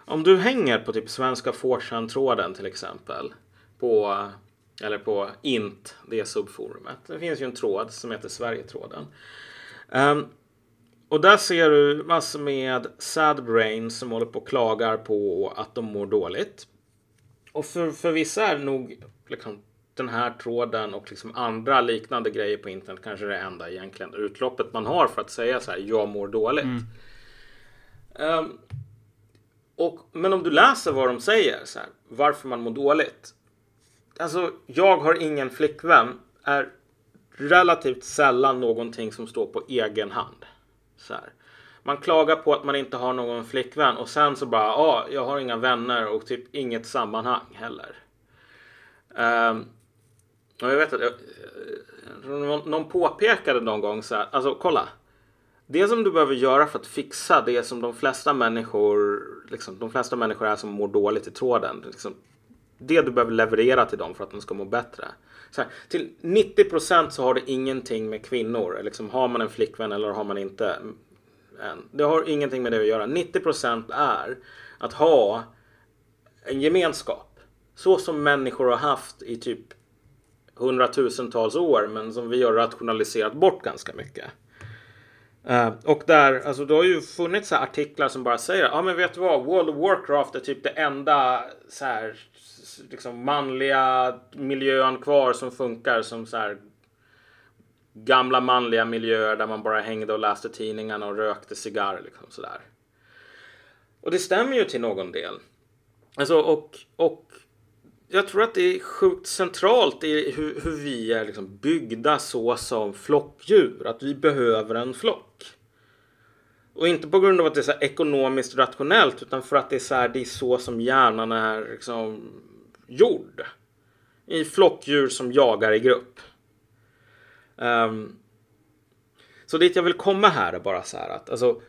Om du hänger på typ svenska fortran till exempel. På, eller på int, det subforumet. Det finns ju en tråd som heter Sverigetråden. Um, och där ser du massor med sad brains som håller på och klagar på att de mår dåligt. Och för, för vissa är det nog liksom den här tråden och liksom andra liknande grejer på internet kanske det enda egentligen utloppet man har för att säga så här, jag mår dåligt. Mm. Um, och, men om du läser vad de säger, så här, varför man mår dåligt. Alltså, jag har ingen flickvän är relativt sällan någonting som står på egen hand. Så här. Man klagar på att man inte har någon flickvän och sen så bara, ja, ah, jag har inga vänner och typ inget sammanhang heller. Um, och jag vet att jag, eh, någon påpekade någon gång så här, alltså kolla. Det som du behöver göra för att fixa det som de flesta människor, liksom, de flesta människor är som mår dåligt i tråden. Liksom, det du behöver leverera till dem för att de ska må bättre. Så här, till 90% så har det ingenting med kvinnor. Liksom, har man en flickvän eller har man inte en. Det har ingenting med det att göra. 90% är att ha en gemenskap. Så som människor har haft i typ hundratusentals år men som vi har rationaliserat bort ganska mycket. Uh, och där, alltså det har ju funnits så artiklar som bara säger, ja ah, men vet du vad, World of Warcraft är typ det enda så här, liksom manliga miljön kvar som funkar som så här gamla manliga miljöer där man bara hängde och läste tidningarna och rökte cigarr liksom sådär. Och det stämmer ju till någon del. Alltså och, och jag tror att det är sjukt centralt i hur, hur vi är liksom byggda så som flockdjur. Att vi behöver en flock. Och inte på grund av att det är så ekonomiskt rationellt utan för att det är så, här, det är så som hjärnan är liksom gjord. I flockdjur som jagar i grupp. Um, så dit jag vill komma här är bara så här att alltså,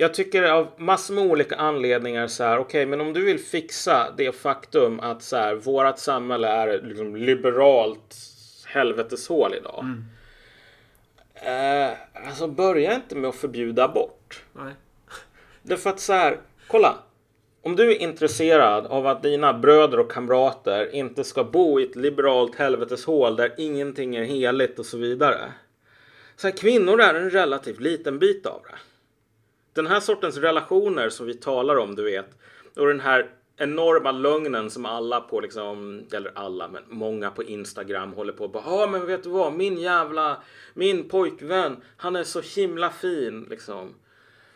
jag tycker av massor med olika anledningar så här, okej, okay, men om du vill fixa det faktum att så här, vårat samhälle är liksom liberalt helveteshål idag. Mm. Eh, alltså börja inte med att förbjuda abort. Nej. Därför att så här, kolla. Om du är intresserad av att dina bröder och kamrater inte ska bo i ett liberalt helveteshål där ingenting är heligt och så vidare. Så här, kvinnor är en relativt liten bit av det den här sortens relationer som vi talar om, du vet, och den här enorma lögnen som alla på liksom, eller alla, men många på Instagram håller på och ja men vet du vad, min jävla, min pojkvän, han är så himla fin liksom.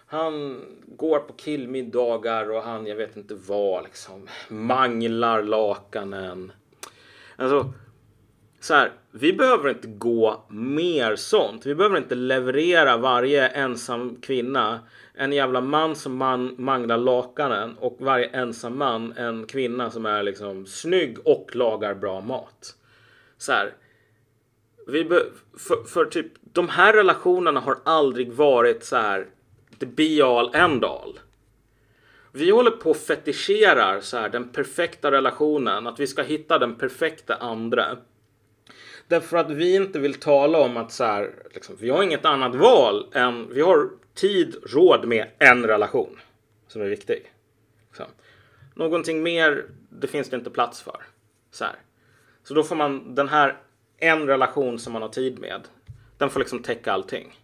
Han går på killmiddagar och han, jag vet inte vad, liksom, manglar lakanen. Alltså, så här, vi behöver inte gå mer sånt. Vi behöver inte leverera varje ensam kvinna en jävla man som man manglar lakanen och varje ensam man en kvinna som är liksom snygg och lagar bra mat. Så här, vi be, för, för typ de här relationerna har aldrig varit så här the be all end all. Vi håller på och fetischerar så här den perfekta relationen, att vi ska hitta den perfekta andra. Därför att vi inte vill tala om att så här, liksom, vi har inget annat val än vi har tid, råd med en relation som är viktig. Så. Någonting mer, det finns det inte plats för. Så, här. så då får man den här en relation som man har tid med. Den får liksom täcka allting.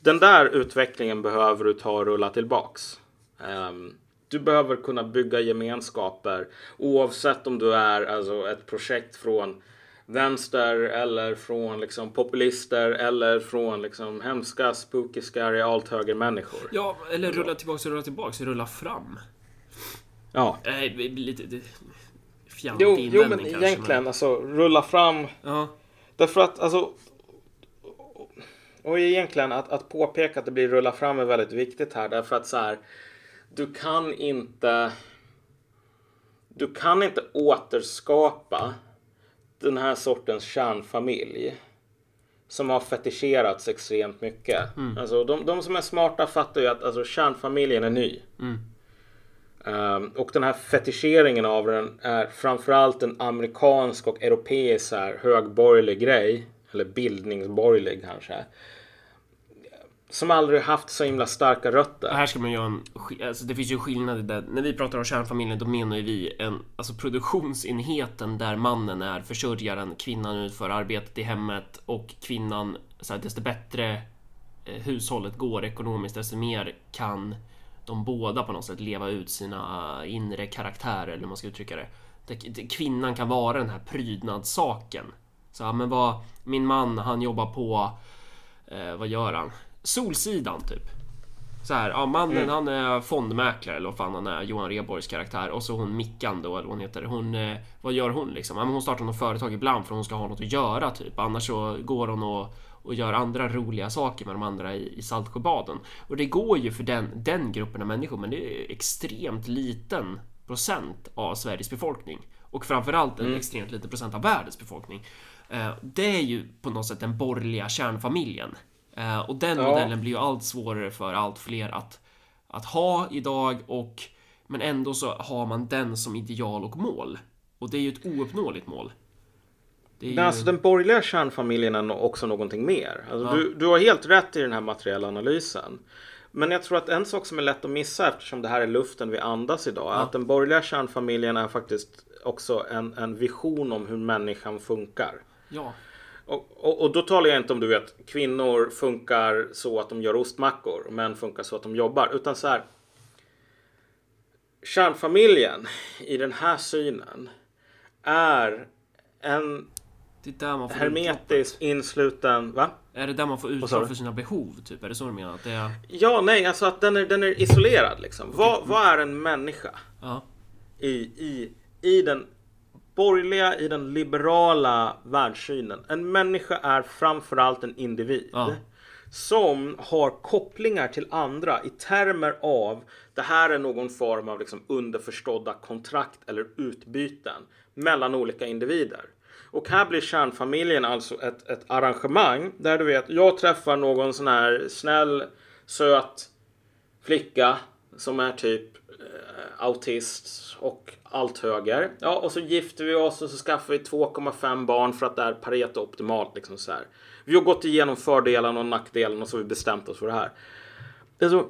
Den där utvecklingen behöver du ta och rulla tillbaks. Um, du behöver kunna bygga gemenskaper oavsett om du är alltså, ett projekt från vänster eller från liksom populister eller från liksom hemska, spooky, scary, allt höger människor. Ja, eller rulla tillbaks och rulla tillbaks, rulla fram. Ja. Blir lite det- fjantig Jo, jo men kanske, egentligen alltså rulla fram. Ja, Därför att alltså. Och egentligen att, att påpeka att det blir rulla fram är väldigt viktigt här därför att så här. Du kan inte. Du kan inte återskapa den här sortens kärnfamilj som har fetischerats extremt mycket. Alltså, de, de som är smarta fattar ju att alltså, kärnfamiljen är ny. Ehm, och den här fetischeringen av den är framförallt en amerikansk och europeisk här, högborgerlig grej. Eller bildningsborgerlig kanske. Som aldrig haft så himla starka rötter. här ska man göra en... Alltså det finns ju skillnad i det. När vi pratar om kärnfamiljen, då menar ju vi en... Alltså produktionsenheten där mannen är försörjaren, kvinnan utför arbetet i hemmet och kvinnan, så här, desto bättre eh, hushållet går ekonomiskt, desto mer kan de båda på något sätt leva ut sina eh, inre karaktärer, eller hur man ska uttrycka det. Kvinnan kan vara den här prydnadssaken. Så, ja, men vad, min man, han jobbar på, eh, vad gör han? Solsidan typ. Så här, ja mannen han är fondmäklare eller vad fan han är, Johan Rheborgs karaktär. Och så hon Mickan då, eller vad hon heter. Hon, eh, vad gör hon liksom? Ja, men hon startar något företag ibland för hon ska ha något att göra typ. Annars så går hon och, och gör andra roliga saker med de andra i, i Saltsjöbaden. Och det går ju för den, den gruppen av människor, men det är extremt liten procent av Sveriges befolkning. Och framförallt en extremt liten procent av världens befolkning. Eh, det är ju på något sätt den borgerliga kärnfamiljen. Eh, och den Ja. modellen blir ju allt svårare för allt fler att, att ha idag och men ändå så har man den som ideal och mål. Och det är ju ett ouppnåeligt mål. Det är ju... Men alltså den borgerliga kärnfamiljen är också någonting mer. Alltså, Ja. du, du har helt rätt i den här materiella analysen. Men jag tror att en sak som är lätt att missa eftersom det här är luften vi andas idag. Är Ja. att den borgerliga kärnfamiljen är faktiskt också en, en vision om hur människan funkar. Ja. Och, och, och då talar jag inte om du vet kvinnor funkar så att de gör ostmackor och män funkar så att de jobbar. Utan så här. Kärnfamiljen i den här synen är en hermetiskt insluten... Va? Är det där man får utlopp för sina behov? Typ? Är det så du menar? Att det är... Ja, nej, alltså att den är, den är isolerad liksom. Vad, vad är en människa Ja. i, i, i den borgerliga, i den liberala världssynen? En människa är framförallt en individ. Ja. Som har kopplingar till andra i termer av det här är någon form av liksom underförstådda kontrakt eller utbyten mellan olika individer. Och här blir kärnfamiljen alltså ett, ett arrangemang där du vet, jag träffar någon sån här snäll, söt flicka som är typ Eh, autist och allt höger. Ja, och så gifter vi oss och så skaffar vi 2,5 barn för att det är Pareto optimalt liksom så här. Vi har gått igenom fördelarna och nackdelarna och så har vi bestämt oss för det här. Alltså,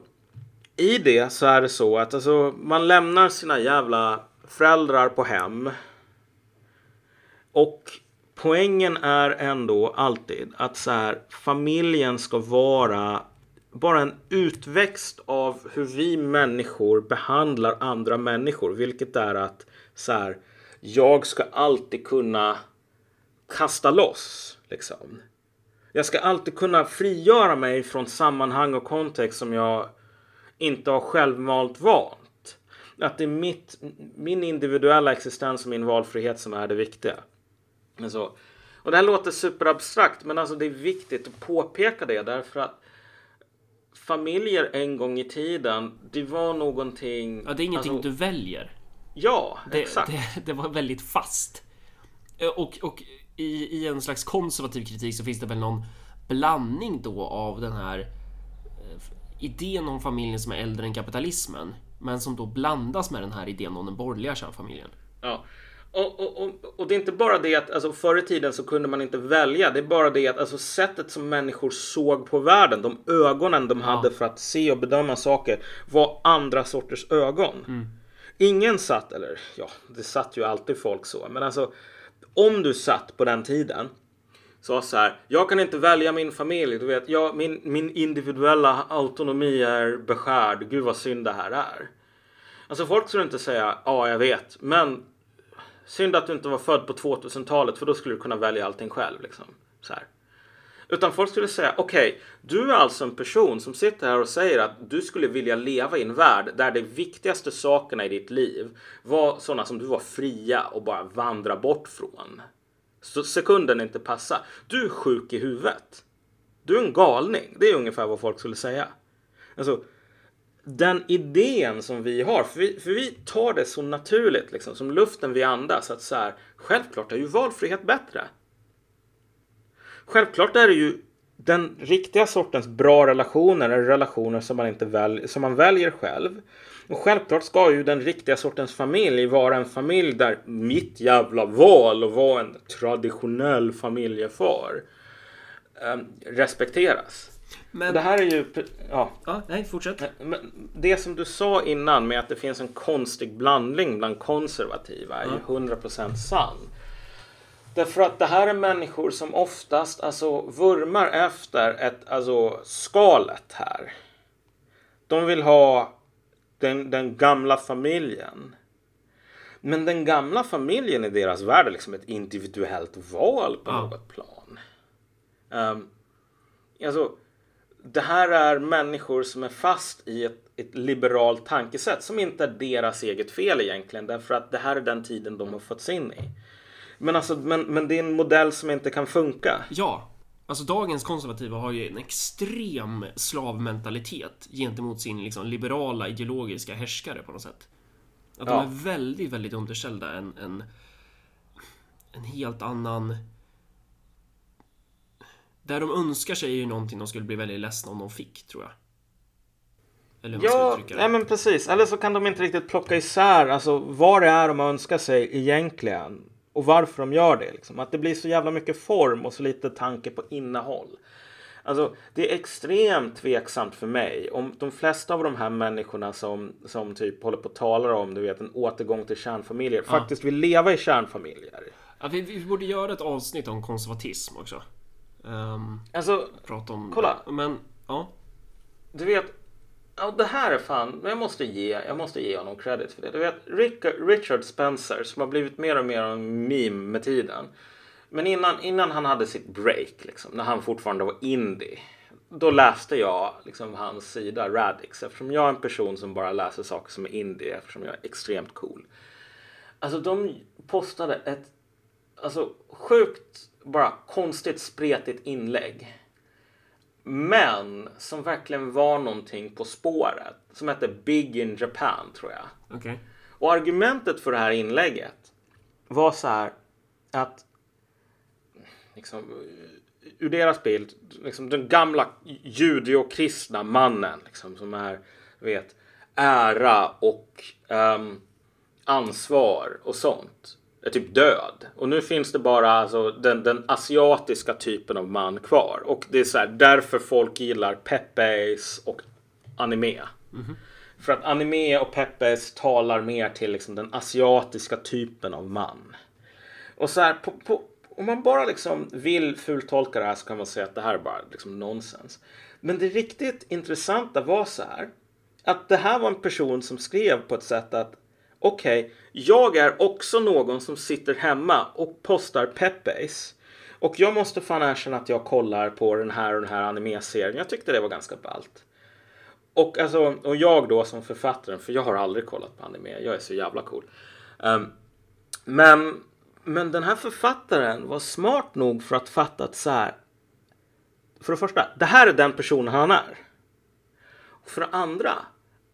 I det så är det så att alltså, man lämnar sina jävla föräldrar på hem. Och poängen är ändå alltid att så här, familjen ska vara bara en utväxt av hur vi människor behandlar andra människor. Vilket är att så här, jag ska alltid kunna kasta loss. Liksom. Jag ska alltid kunna frigöra mig från sammanhang och kontext som jag inte har självmalt valt. Att det är mitt, min individuella existens och min valfrihet som är det viktiga. Så, Och det här låter superabstrakt men alltså det är viktigt att påpeka det därför att familjer en gång i tiden, det var någonting... Ja, det är ingenting alltså, du väljer. Ja, Det, exakt. det, det var väldigt fast. Eh, Och, och i, i en slags konservativ kritik så finns det väl någon blandning då av den här eh, idén om familjen som är äldre än kapitalismen. Men som då blandas med den här idén om den borgerliga kärnfamiljen. Ja. Och, och, och, och det är inte bara det att alltså, förr i tiden så kunde man inte välja. Det är bara det att alltså, sättet som människor såg på världen, de ögonen de hade för att se och bedöma saker var andra sorters ögon. Ingen satt, eller ja, det satt ju alltid folk så, men alltså om du satt på den tiden sa så här, jag kan inte välja min familj, du vet, jag, min, min individuella autonomi är beskärd, gud vad synd det här är. Alltså folk skulle inte säga, ja jag vet, men synd att du inte var född på 2000-talet för då skulle du kunna välja allting själv. Liksom. Så här. Utan folk skulle säga, okej, du är alltså en person som sitter här och säger att du skulle vilja leva i en värld där de viktigaste sakerna i ditt liv var sådana som du var fria och bara vandra bort från. Så sekunden inte passa. Du är sjuk i huvudet. Du är en galning. Det är ungefär vad folk skulle säga. Alltså, den idén som vi har, för vi, för vi tar det så naturligt, liksom, som luften vi andas, att så här, självklart är ju valfrihet bättre. Självklart är det ju den riktiga sortens bra relationer är relationer som man, inte väl, som man väljer själv. Och självklart ska ju den riktiga sortens familj vara en familj där mitt jävla val att vara en traditionell familjefar eh, respekteras. Men... Det här är ju, ja, Ja, nej, fortsätt. men det som du sa innan med att det finns en konstig blandning bland konservativa är ju 100% sann. Därför att det här är människor som oftast alltså vurmar efter ett, alltså skalet här. De vill ha den, den gamla familjen. Men den gamla familjen i deras värld är liksom ett individuellt val på Ja. något plan. Um, alltså, det här är människor som är fast i ett, ett liberalt tankesätt som inte är deras eget fel egentligen därför att det här är den tiden de har fötts in i. Men, alltså, men, men det är en modell som inte kan funka. Ja, alltså dagens konservativa har ju en extrem slavmentalitet gentemot sin liksom, liberala ideologiska härskare på något sätt. Att de Ja. är väldigt, väldigt underställda en, en, en helt annan... Där de önskar sig är ju någonting de skulle bli väldigt ledsna om de fick, tror jag. Eller hur man Ja, det. nej men precis. Eller så kan de inte riktigt plocka isär alltså, vad det är de önskar sig egentligen. Och varför de gör det. Liksom. Att det blir så jävla mycket form och så lite tanke på innehåll. Alltså, det är extremt tveksamt för mig om de flesta av de här människorna som, som typ håller på och talar om du vet, en återgång till kärnfamiljer faktiskt vill leva i kärnfamiljer. Ja, vi, vi borde göra ett avsnitt om konservatism också. Um, Alltså, prata om... Kolla. Men, ja. Du vet, ja, det här är fan, men jag måste ge, jag måste ge honom credit för det. Du vet, Rick, Richard Spencer som har blivit mer och mer en meme med tiden. Men innan, innan han hade sitt break, liksom, när han fortfarande var indie. Då läste jag liksom, hans sida Radix eftersom jag är en person som bara läser saker som är indie eftersom jag är extremt cool. Alltså de postade ett alltså, sjukt bara konstigt spretigt inlägg. Men som verkligen var någonting på spåret. Som hette Big in Japan tror jag. Okej. Och argumentet för det här inlägget var så här att liksom, ur deras bild, liksom, den gamla judeokristna mannen liksom, som är, vet, ära och ehm, ansvar och sånt är typ död. Och nu finns det bara alltså, den, den asiatiska typen av man kvar. Och det är så här, därför folk gillar Pepes och anime. För att anime och Pepes talar mer till liksom, den asiatiska typen av man. Och så här, på, på, om man bara liksom vill fultolka det här så kan man säga att det här är bara liksom nonsens. Men det riktigt intressanta var så här. Att det här var en person som skrev på ett sätt att okej, jag är också någon som sitter hemma och postar PepBase. Och jag måste fan erkänna att jag kollar på den här och den här anime-serien. Jag tyckte det var ganska ballt. Och, alltså, och jag då som författaren, för jag har aldrig kollat på anime, jag är så jävla cool. Um, men Men den här författaren var smart nog för att fatta att så här. För det första, det här är den personen han är. Och för det andra,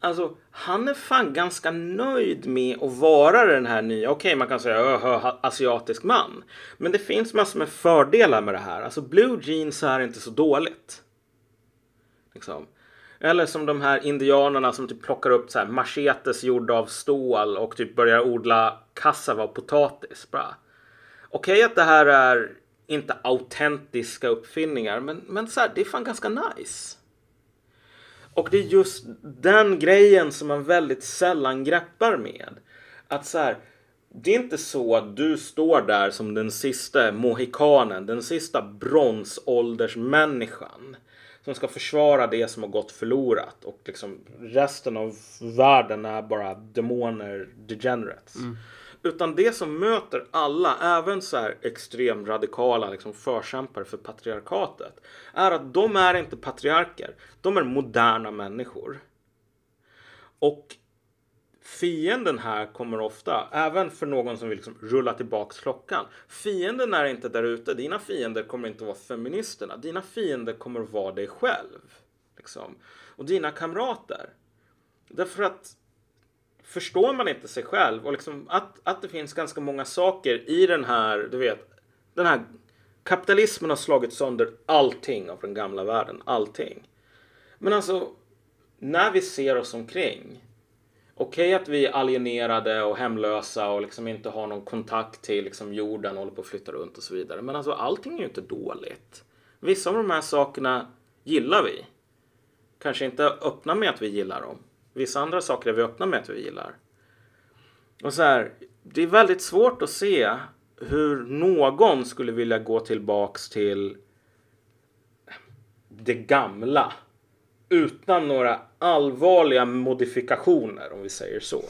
alltså han är fan ganska nöjd med att vara den här nya, okej okay, man kan säga öh, asiatisk man. Men det finns massor med fördelar med det här. Alltså blue jeans är inte så dåligt. Liksom. Eller som de här indianerna som typ plockar upp så här machetes gjorda av stål och typ börjar odla kassava och potatis. Okej okay, att det här är inte autentiska uppfinningar men, men så här, det är fan ganska nice. Och det är just den grejen som man väldigt sällan greppar med. Att så här, det är inte så att du står där som den sista mohikanen, den sista bronsåldersmänniskan som ska försvara det som har gått förlorat och liksom resten av världen är bara demoner, degenerates. Mm. Utan det som möter alla, även så här extremradikala liksom förkämpar för patriarkatet, är att de är inte patriarker. De är moderna människor. Och fienden här kommer ofta, även för någon som vill liksom rulla tillbaks klockan. Fienden är inte där ute. Dina fiender kommer inte vara feministerna. Dina fiender kommer vara dig själv. Liksom. Och dina kamrater. Därför att förstår man inte sig själv och liksom att, att det finns ganska många saker i den här, du vet, den här kapitalismen har slagit sönder allting av den gamla världen, allting. Men alltså, när vi ser oss omkring okej okay att vi är alienerade och hemlösa och liksom inte har någon kontakt till liksom jorden och håller på att flytta runt och så vidare. Men alltså allting är ju inte dåligt. Vissa av de här sakerna gillar vi. Kanske inte öppna med att vi gillar dem. Vissa andra saker är vi öppna med att vi gillar. Och så här, det är väldigt svårt att se hur någon skulle vilja gå tillbaks till det gamla utan några allvarliga modifikationer om vi säger så.